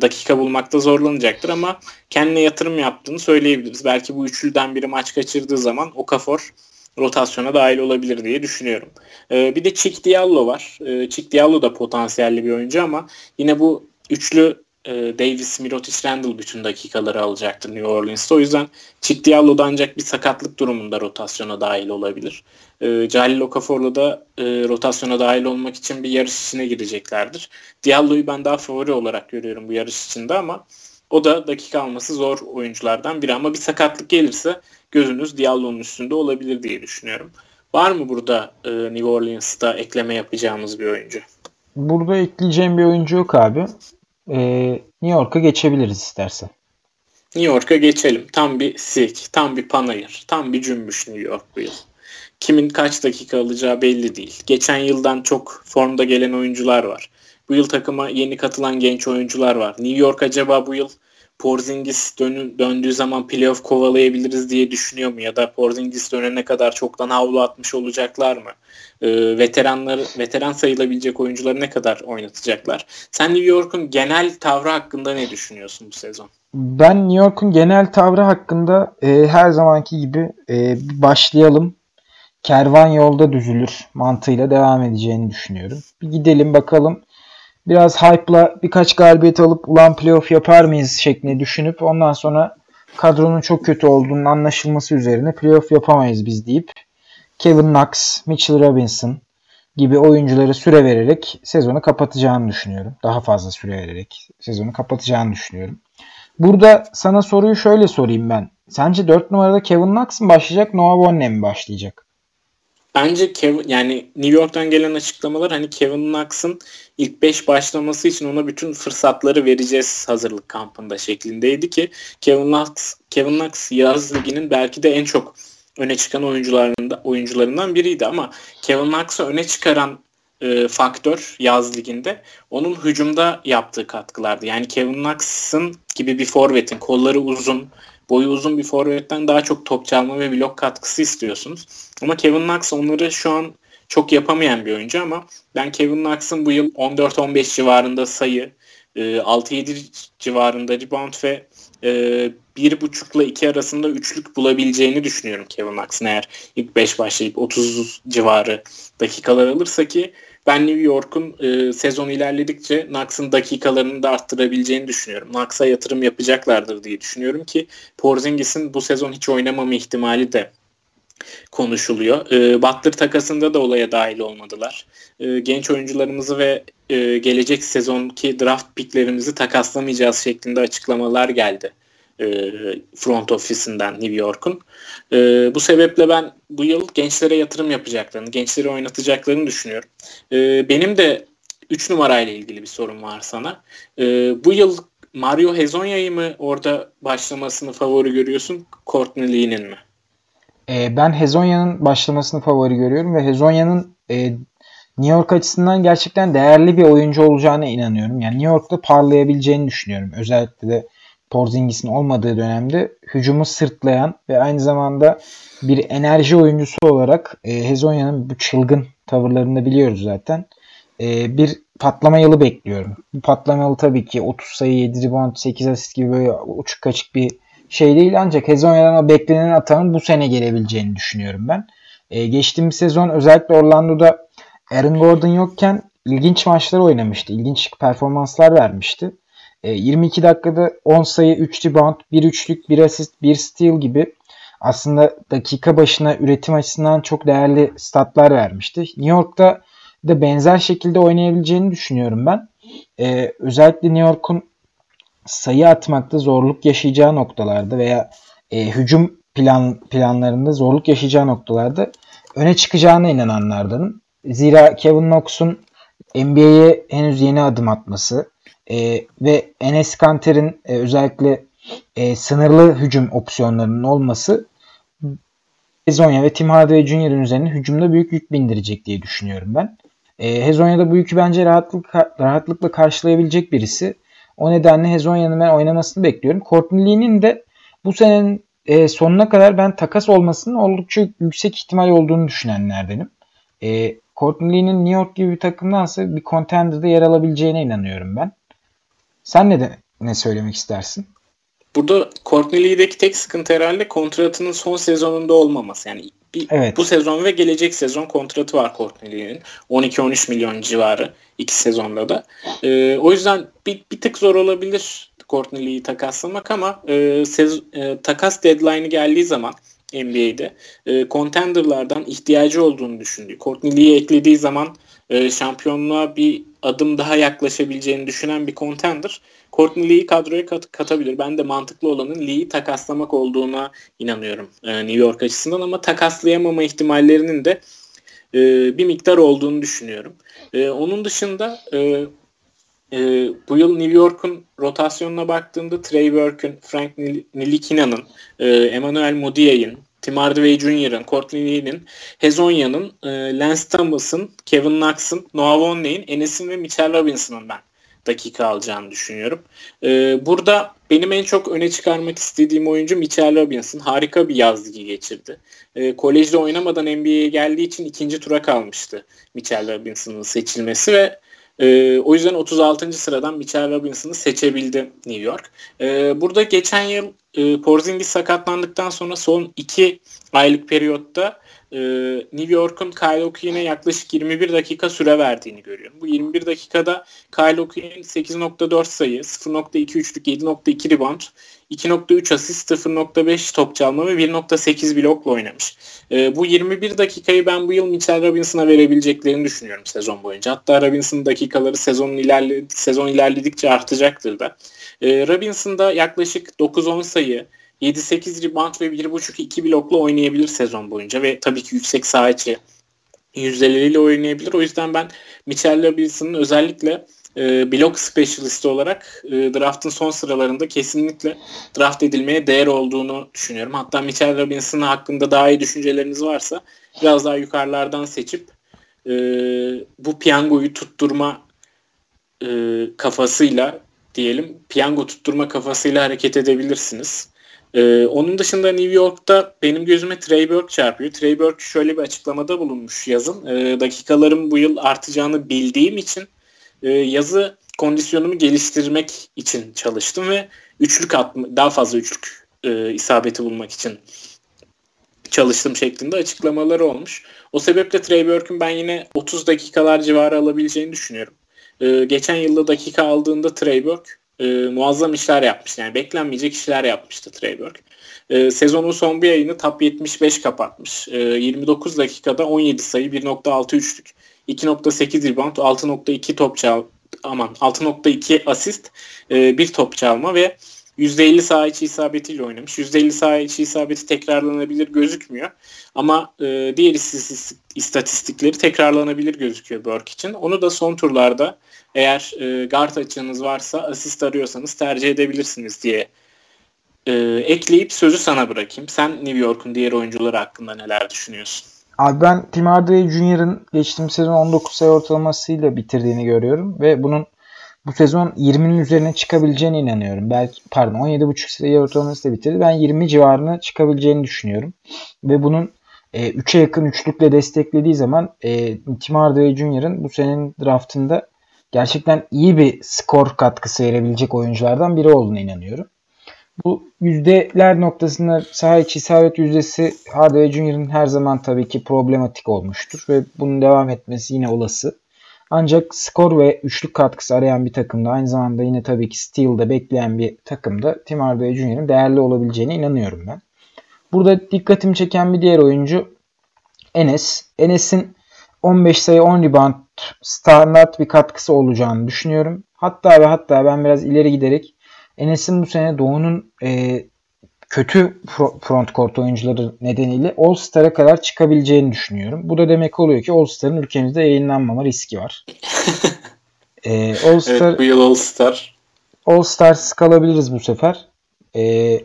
dakika bulmakta zorlanacaktır ama kendine yatırım yaptığını söyleyebiliriz. Belki bu üçlüden biri maç kaçırdığı zaman Okafor rotasyona dahil olabilir diye düşünüyorum. E, bir de Chick Diallo var. E, Chick Diallo da potansiyelli bir oyuncu ama yine bu üçlü Davis, Mirotic, Randall bütün dakikaları alacaktır New Orleans'ta. O yüzden Chick Diallo da ancak bir sakatlık durumunda rotasyona dahil olabilir. E, Calil Okafor'la da e, rotasyona dahil olmak için bir yarış içine gireceklerdir. Diallo'yu ben daha favori olarak görüyorum bu yarış içinde ama o da dakika alması zor oyunculardan biri ama bir sakatlık gelirse gözünüz Diallo'nun üstünde olabilir diye düşünüyorum. Var mı burada e, New Orleans'ta ekleme yapacağımız bir oyuncu? Burada ekleyeceğim bir oyuncu yok abi. Ee, New York'a geçebiliriz istersen. New York'a geçelim. Tam bir sik, tam bir panayır, tam bir cümbüş New York bu yıl kimin kaç dakika alacağı belli değil. Geçen yıldan çok formda gelen oyuncular var. Bu yıl takıma yeni katılan genç oyuncular var. New York acaba bu yıl Porzingis dönü, döndüğü zaman playoff kovalayabiliriz diye düşünüyor mu? Ya da Porzingis dönene kadar çoktan havlu atmış olacaklar mı? Ee, veteranları, veteran sayılabilecek oyuncuları ne kadar oynatacaklar? Sen New York'un genel tavrı hakkında ne düşünüyorsun bu sezon? Ben New York'un genel tavrı hakkında e, her zamanki gibi e, başlayalım kervan yolda düzülür mantığıyla devam edeceğini düşünüyorum. Bir gidelim bakalım. Biraz hype'la birkaç galibiyet alıp ulan playoff yapar mıyız şeklinde düşünüp ondan sonra kadronun çok kötü olduğunun anlaşılması üzerine playoff yapamayız biz deyip Kevin Knox, Mitchell Robinson gibi oyuncuları süre vererek sezonu kapatacağını düşünüyorum. Daha fazla süre vererek sezonu kapatacağını düşünüyorum. Burada sana soruyu şöyle sorayım ben. Sence 4 numarada Kevin Knox mı başlayacak, Noah Vonleh mi başlayacak? Bence Kevin, yani New York'tan gelen açıklamalar hani Kevin Knox'ın ilk 5 başlaması için ona bütün fırsatları vereceğiz hazırlık kampında şeklindeydi ki Kevin Knox, Kevin Knox yaz liginin belki de en çok öne çıkan oyuncularından oyuncularından biriydi ama Kevin Knox'ı öne çıkaran e, faktör yaz liginde onun hücumda yaptığı katkılardı. Yani Kevin Knox'ın gibi bir forvetin kolları uzun, boyu uzun bir forvetten daha çok top çalma ve blok katkısı istiyorsunuz. Ama Kevin Knox onları şu an çok yapamayan bir oyuncu ama ben Kevin Knox'ın bu yıl 14-15 civarında sayı, e, 6-7 civarında rebound ve e, 1.5 ile 2 arasında üçlük bulabileceğini düşünüyorum Kevin Knox'ın eğer ilk 5 başlayıp 30 civarı dakikalar alırsa ki ben New York'un e, sezon ilerledikçe Knox'ın dakikalarını da arttırabileceğini düşünüyorum. Knox'a yatırım yapacaklardır diye düşünüyorum ki Porzingis'in bu sezon hiç oynamama ihtimali de konuşuluyor. E, Butler takasında da olaya dahil olmadılar. E, genç oyuncularımızı ve e, gelecek sezonki draft picklerimizi takaslamayacağız şeklinde açıklamalar geldi e, front ofisinden New York'un. E, bu sebeple ben bu yıl gençlere yatırım yapacaklarını, gençleri oynatacaklarını düşünüyorum. E, benim de 3 numarayla ilgili bir sorun var sana. E, bu yıl Mario Hezonya'yı mı orada başlamasını favori görüyorsun, Courtney Lee'nin mi? Ben Hezonya'nın başlamasını favori görüyorum ve Hezonya'nın New York açısından gerçekten değerli bir oyuncu olacağına inanıyorum. Yani New York'ta parlayabileceğini düşünüyorum. Özellikle de Porzingis'in olmadığı dönemde hücumu sırtlayan ve aynı zamanda bir enerji oyuncusu olarak e, Hezonya'nın bu çılgın tavırlarını biliyoruz zaten. E, bir patlama yılı bekliyorum. Bu patlama yılı tabii ki 30 sayı, 7 rebound, 8 asist gibi böyle uçuk kaçık bir şey değil ancak Hezonya'dan o beklenen atanın bu sene gelebileceğini düşünüyorum ben. E, geçtiğimiz sezon özellikle Orlando'da Aaron Gordon yokken ilginç maçlar oynamıştı. İlginç performanslar vermişti. 22 e, dakikada 10 sayı, 3 rebound, 1 üçlük, 1 asist, 1 steal gibi aslında dakika başına üretim açısından çok değerli statlar vermişti. New York'ta da benzer şekilde oynayabileceğini düşünüyorum ben. Ee, özellikle New York'un sayı atmakta zorluk yaşayacağı noktalarda veya e, hücum plan planlarında zorluk yaşayacağı noktalarda öne çıkacağına inananlardanım. Zira Kevin Knox'un NBA'ye henüz yeni adım atması, e, ve Enes Kanter'in e, özellikle e, sınırlı hücum opsiyonlarının olması Hezonya ve Tim Hardaway Jr.'ın üzerine hücumda büyük yük bindirecek diye düşünüyorum ben. E, Hezonya da bu yükü bence rahatlık, rahatlıkla karşılayabilecek birisi. O nedenle Hezonya'nın ben oynamasını bekliyorum. Courtney Lee'nin de bu senenin e, sonuna kadar ben takas olmasının oldukça yüksek ihtimal olduğunu düşünenlerdenim. E, Courtney Lee'nin New York gibi bir takımdansa bir contender'da yer alabileceğine inanıyorum ben. Sen ne de ne söylemek istersin? Burada Courtney Lee'deki tek sıkıntı herhalde kontratının son sezonunda olmaması. Yani bir, evet. bu sezon ve gelecek sezon kontratı var Courtney Lee'nin. 12-13 milyon civarı iki sezonda da. Ee, o yüzden bir, bir tık zor olabilir Courtney Lee'yi takaslamak ama e, sez, e, takas deadline'ı geldiği zaman NBA'de e, contenderlardan ihtiyacı olduğunu düşündüğü, Courtney Lee'yi eklediği zaman e, şampiyonluğa bir adım daha yaklaşabileceğini düşünen bir contender Courtney Lee'yi kadroya kat- katabilir. Ben de mantıklı olanın Lee'yi takaslamak olduğuna inanıyorum e, New York açısından ama takaslayamama ihtimallerinin de e, bir miktar olduğunu düşünüyorum. E, onun dışında e, e, bu yıl New York'un rotasyonuna baktığımda Trey Burke'ün, Frank Nilikina'nın, e, Emmanuel Mudiay'ın, Tim Hardaway Jr.'ın, Courtney Lee'nin, Hezonya'nın, e, Lance Thomas'ın, Kevin Knox'ın, Noah Vonley'in, Enes'in ve Mitchell Robinson'ın ben dakika alacağını düşünüyorum. E, burada benim en çok öne çıkarmak istediğim oyuncu Mitchell Robinson. Harika bir yaz ligi geçirdi. E, kolejde oynamadan NBA'ye geldiği için ikinci tura kalmıştı Mitchell Robinson'ın seçilmesi ve e, o yüzden 36. sıradan Mitchell Robinson'ı seçebildi New York. E, burada geçen yıl e, Porzingis sakatlandıktan sonra son iki aylık periyotta e, New York'un Kyle O'Quinn'e yaklaşık 21 dakika süre verdiğini görüyorum. Bu 21 dakikada Kyle O'Quinn 8.4 sayı, 0.2 üçlük, 7.2 rebound, 2.3 asist, 0.5 top çalma ve 1.8 blokla oynamış. E, bu 21 dakikayı ben bu yıl Mitchell Robinson'a verebileceklerini düşünüyorum sezon boyunca. Hatta Robinson'ın dakikaları sezonun ilerle, sezon ilerledikçe artacaktır da. E, Robinson'da yaklaşık 9-10 sayı, 7-8 rebound ve 1.5-2 blokla oynayabilir sezon boyunca ve tabii ki yüksek saha içi yüzdeleriyle oynayabilir. O yüzden ben Mitchell Robinson'ın özellikle e, blok specialist olarak e, draftın son sıralarında kesinlikle draft edilmeye değer olduğunu düşünüyorum. Hatta Mitchell Robinson hakkında daha iyi düşünceleriniz varsa biraz daha yukarılardan seçip e, bu piyangoyu tutturma e, kafasıyla diyelim piyango tutturma kafasıyla hareket edebilirsiniz. Ee, onun dışında New York'ta benim gözüme Trey Burke çarpıyor. Trey Burke şöyle bir açıklamada bulunmuş yazın. Ee, dakikalarım bu yıl artacağını bildiğim için e, yazı kondisyonumu geliştirmek için çalıştım ve üçlük atma, daha fazla üçlük e, isabeti bulmak için çalıştım şeklinde açıklamaları olmuş. O sebeple Trey Burke'un ben yine 30 dakikalar civarı alabileceğini düşünüyorum. E, geçen yılda dakika aldığında Trey Burke e, muazzam işler yapmış. Yani beklenmeyecek işler yapmıştı Trey Burke. E, sezonun son bir ayını top 75 kapatmış. E, 29 dakikada 17 sayı, 1.6 üçlük, 2.8 rebound, 6.2 top çal aman 6.2 asist, e, bir top çalma ve %50 saha içi isabetiyle oynamış. %50 saha içi isabeti tekrarlanabilir gözükmüyor. Ama e, diğer istatistikleri tekrarlanabilir gözüküyor Burke için. Onu da son turlarda eğer e, guard açığınız varsa asist arıyorsanız tercih edebilirsiniz diye e, ekleyip sözü sana bırakayım. Sen New York'un diğer oyuncuları hakkında neler düşünüyorsun? Abi ben Tim Hardaway Jr.'ın geçtiğimiz sezon 19 sayı ortalamasıyla bitirdiğini görüyorum ve bunun bu sezon 20'nin üzerine çıkabileceğine inanıyorum. Belki pardon 17.5 sayı ortalamasıyla bitirdi. Ben 20 civarına çıkabileceğini düşünüyorum. Ve bunun e, 3'e yakın üçlükle desteklediği zaman e, Tim Hardaway Jr.'ın bu senenin draftında gerçekten iyi bir skor katkısı verebilecek oyunculardan biri olduğuna inanıyorum. Bu yüzdeler noktasında saha içi isabet yüzdesi Hardaway Junior'ın her zaman tabii ki problematik olmuştur ve bunun devam etmesi yine olası. Ancak skor ve üçlük katkısı arayan bir takımda aynı zamanda yine tabii ki steal'da bekleyen bir takımda Tim Hardaway Junior'ın değerli olabileceğine inanıyorum ben. Burada dikkatimi çeken bir diğer oyuncu Enes. Enes'in 15 sayı 10 rebound standart bir katkısı olacağını düşünüyorum. Hatta ve hatta ben biraz ileri giderek Enes'in bu sene Doğu'nun e, kötü front court oyuncuları nedeniyle All Star'a kadar çıkabileceğini düşünüyorum. Bu da demek oluyor ki All Star'ın ülkemizde yayınlanmama riski var. ee, All Star, evet, bu yıl All Star. All Stars kalabiliriz bu sefer. Ee,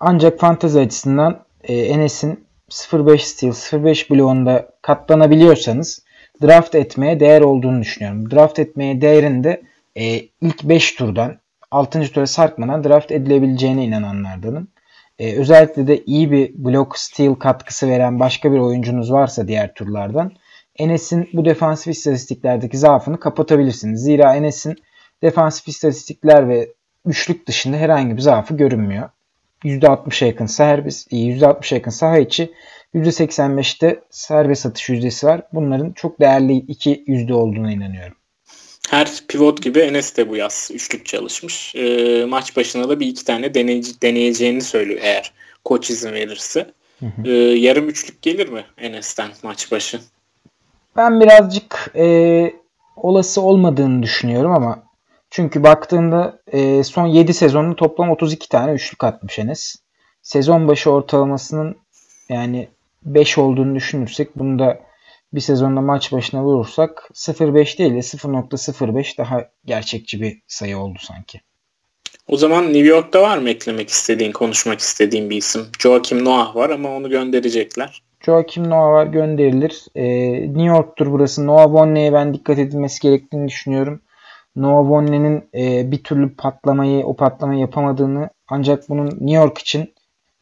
ancak fantezi açısından e, Enes'in 0.5 steal, 0.5 bloğunda katlanabiliyorsanız draft etmeye değer olduğunu düşünüyorum. Draft etmeye değerinde e, ilk 5 turdan 6. tura sarkmadan draft edilebileceğine inananlardanım. Ee, özellikle de iyi bir block steal katkısı veren başka bir oyuncunuz varsa diğer turlardan Enes'in bu defansif istatistiklerdeki zaafını kapatabilirsiniz. Zira Enes'in defansif istatistikler ve üçlük dışında herhangi bir zaafı görünmüyor. %60'a yakın serbest, %60'a yakın saha içi, %85'te serbest atış yüzdesi var. Bunların çok değerli iki yüzde olduğuna inanıyorum. Her pivot gibi Enes de bu yaz üçlük çalışmış. E, maç başına da bir iki tane deney, deneyeceğini söylüyor eğer koç izin verirse. Hı hı. E, yarım üçlük gelir mi Enes'ten maç başı? Ben birazcık e, olası olmadığını düşünüyorum ama çünkü baktığımda e, son 7 sezonda toplam 32 tane üçlük atmış Enes. Sezon başı ortalamasının yani 5 olduğunu düşünürsek bunu da bir sezonda maç başına vurursak 0.5 değil de 0.05 daha gerçekçi bir sayı oldu sanki. O zaman New York'ta var mı eklemek istediğin, konuşmak istediğin bir isim? Joakim Noah var ama onu gönderecekler. Joakim Noah var gönderilir. Ee, New York'tur burası. Noah Vonleh'e ben dikkat edilmesi gerektiğini düşünüyorum. Noah Vonleh'nin e, bir türlü patlamayı, o patlamayı yapamadığını ancak bunun New York için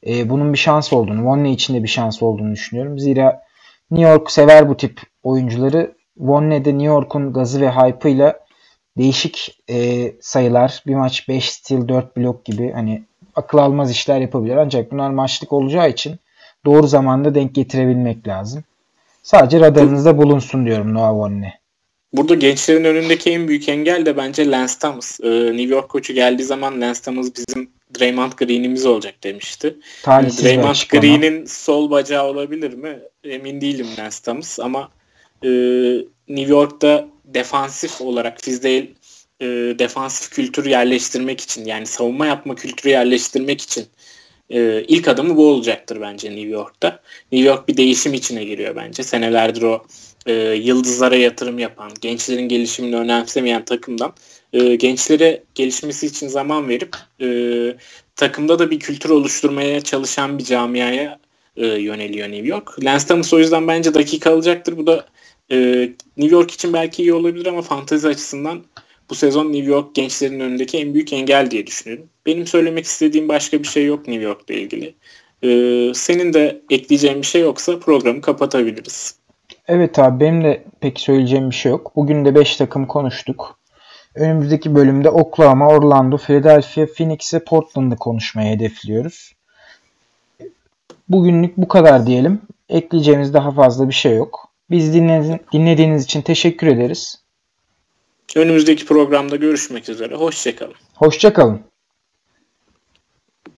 e, bunun bir şans olduğunu, Vonleh için de bir şans olduğunu düşünüyorum. Zira New York sever bu tip oyuncuları. Vonne'de New York'un gazı ve hype'ıyla değişik e, sayılar, bir maç 5 steal, 4 blok gibi hani akıl almaz işler yapabilir. Ancak bunlar maçlık olacağı için doğru zamanda denk getirebilmek lazım. Sadece radarınızda bulunsun diyorum Noah Vonne. Burada gençlerin önündeki en büyük engel de bence Lance Thomas. Ee, New York koçu geldiği zaman Lance Thomas bizim Draymond Green'imiz olacak demişti. Talihsiz Draymond Green'in sol bacağı olabilir mi? Emin değilim Thomas ama e, New York'ta defansif olarak Fizdale e, defansif kültür yerleştirmek için yani savunma yapma kültürü yerleştirmek için e, ilk adımı bu olacaktır bence New York'ta. New York bir değişim içine giriyor bence. Senelerdir o e, yıldızlara yatırım yapan, gençlerin gelişimini önemsemeyen takımdan e, gençlere gelişmesi için zaman verip e, takımda da bir kültür oluşturmaya çalışan bir camiaya e, yöneliyor New York. Lance Thomas o yüzden bence dakika alacaktır. Bu da e, New York için belki iyi olabilir ama fantezi açısından bu sezon New York gençlerin önündeki en büyük engel diye düşünüyorum. Benim söylemek istediğim başka bir şey yok New York'la ilgili. Ee, senin de ekleyeceğin bir şey yoksa programı kapatabiliriz. Evet abi benim de pek söyleyeceğim bir şey yok. Bugün de 5 takım konuştuk. Önümüzdeki bölümde Oklahoma, Orlando, Philadelphia, Phoenix ve Portland'ı konuşmayı hedefliyoruz. Bugünlük bu kadar diyelim. Ekleyeceğimiz daha fazla bir şey yok. Biz dinlediğiniz, dinlediğiniz için teşekkür ederiz. Önümüzdeki programda görüşmek üzere. Hoşçakalın. Hoşçakalın.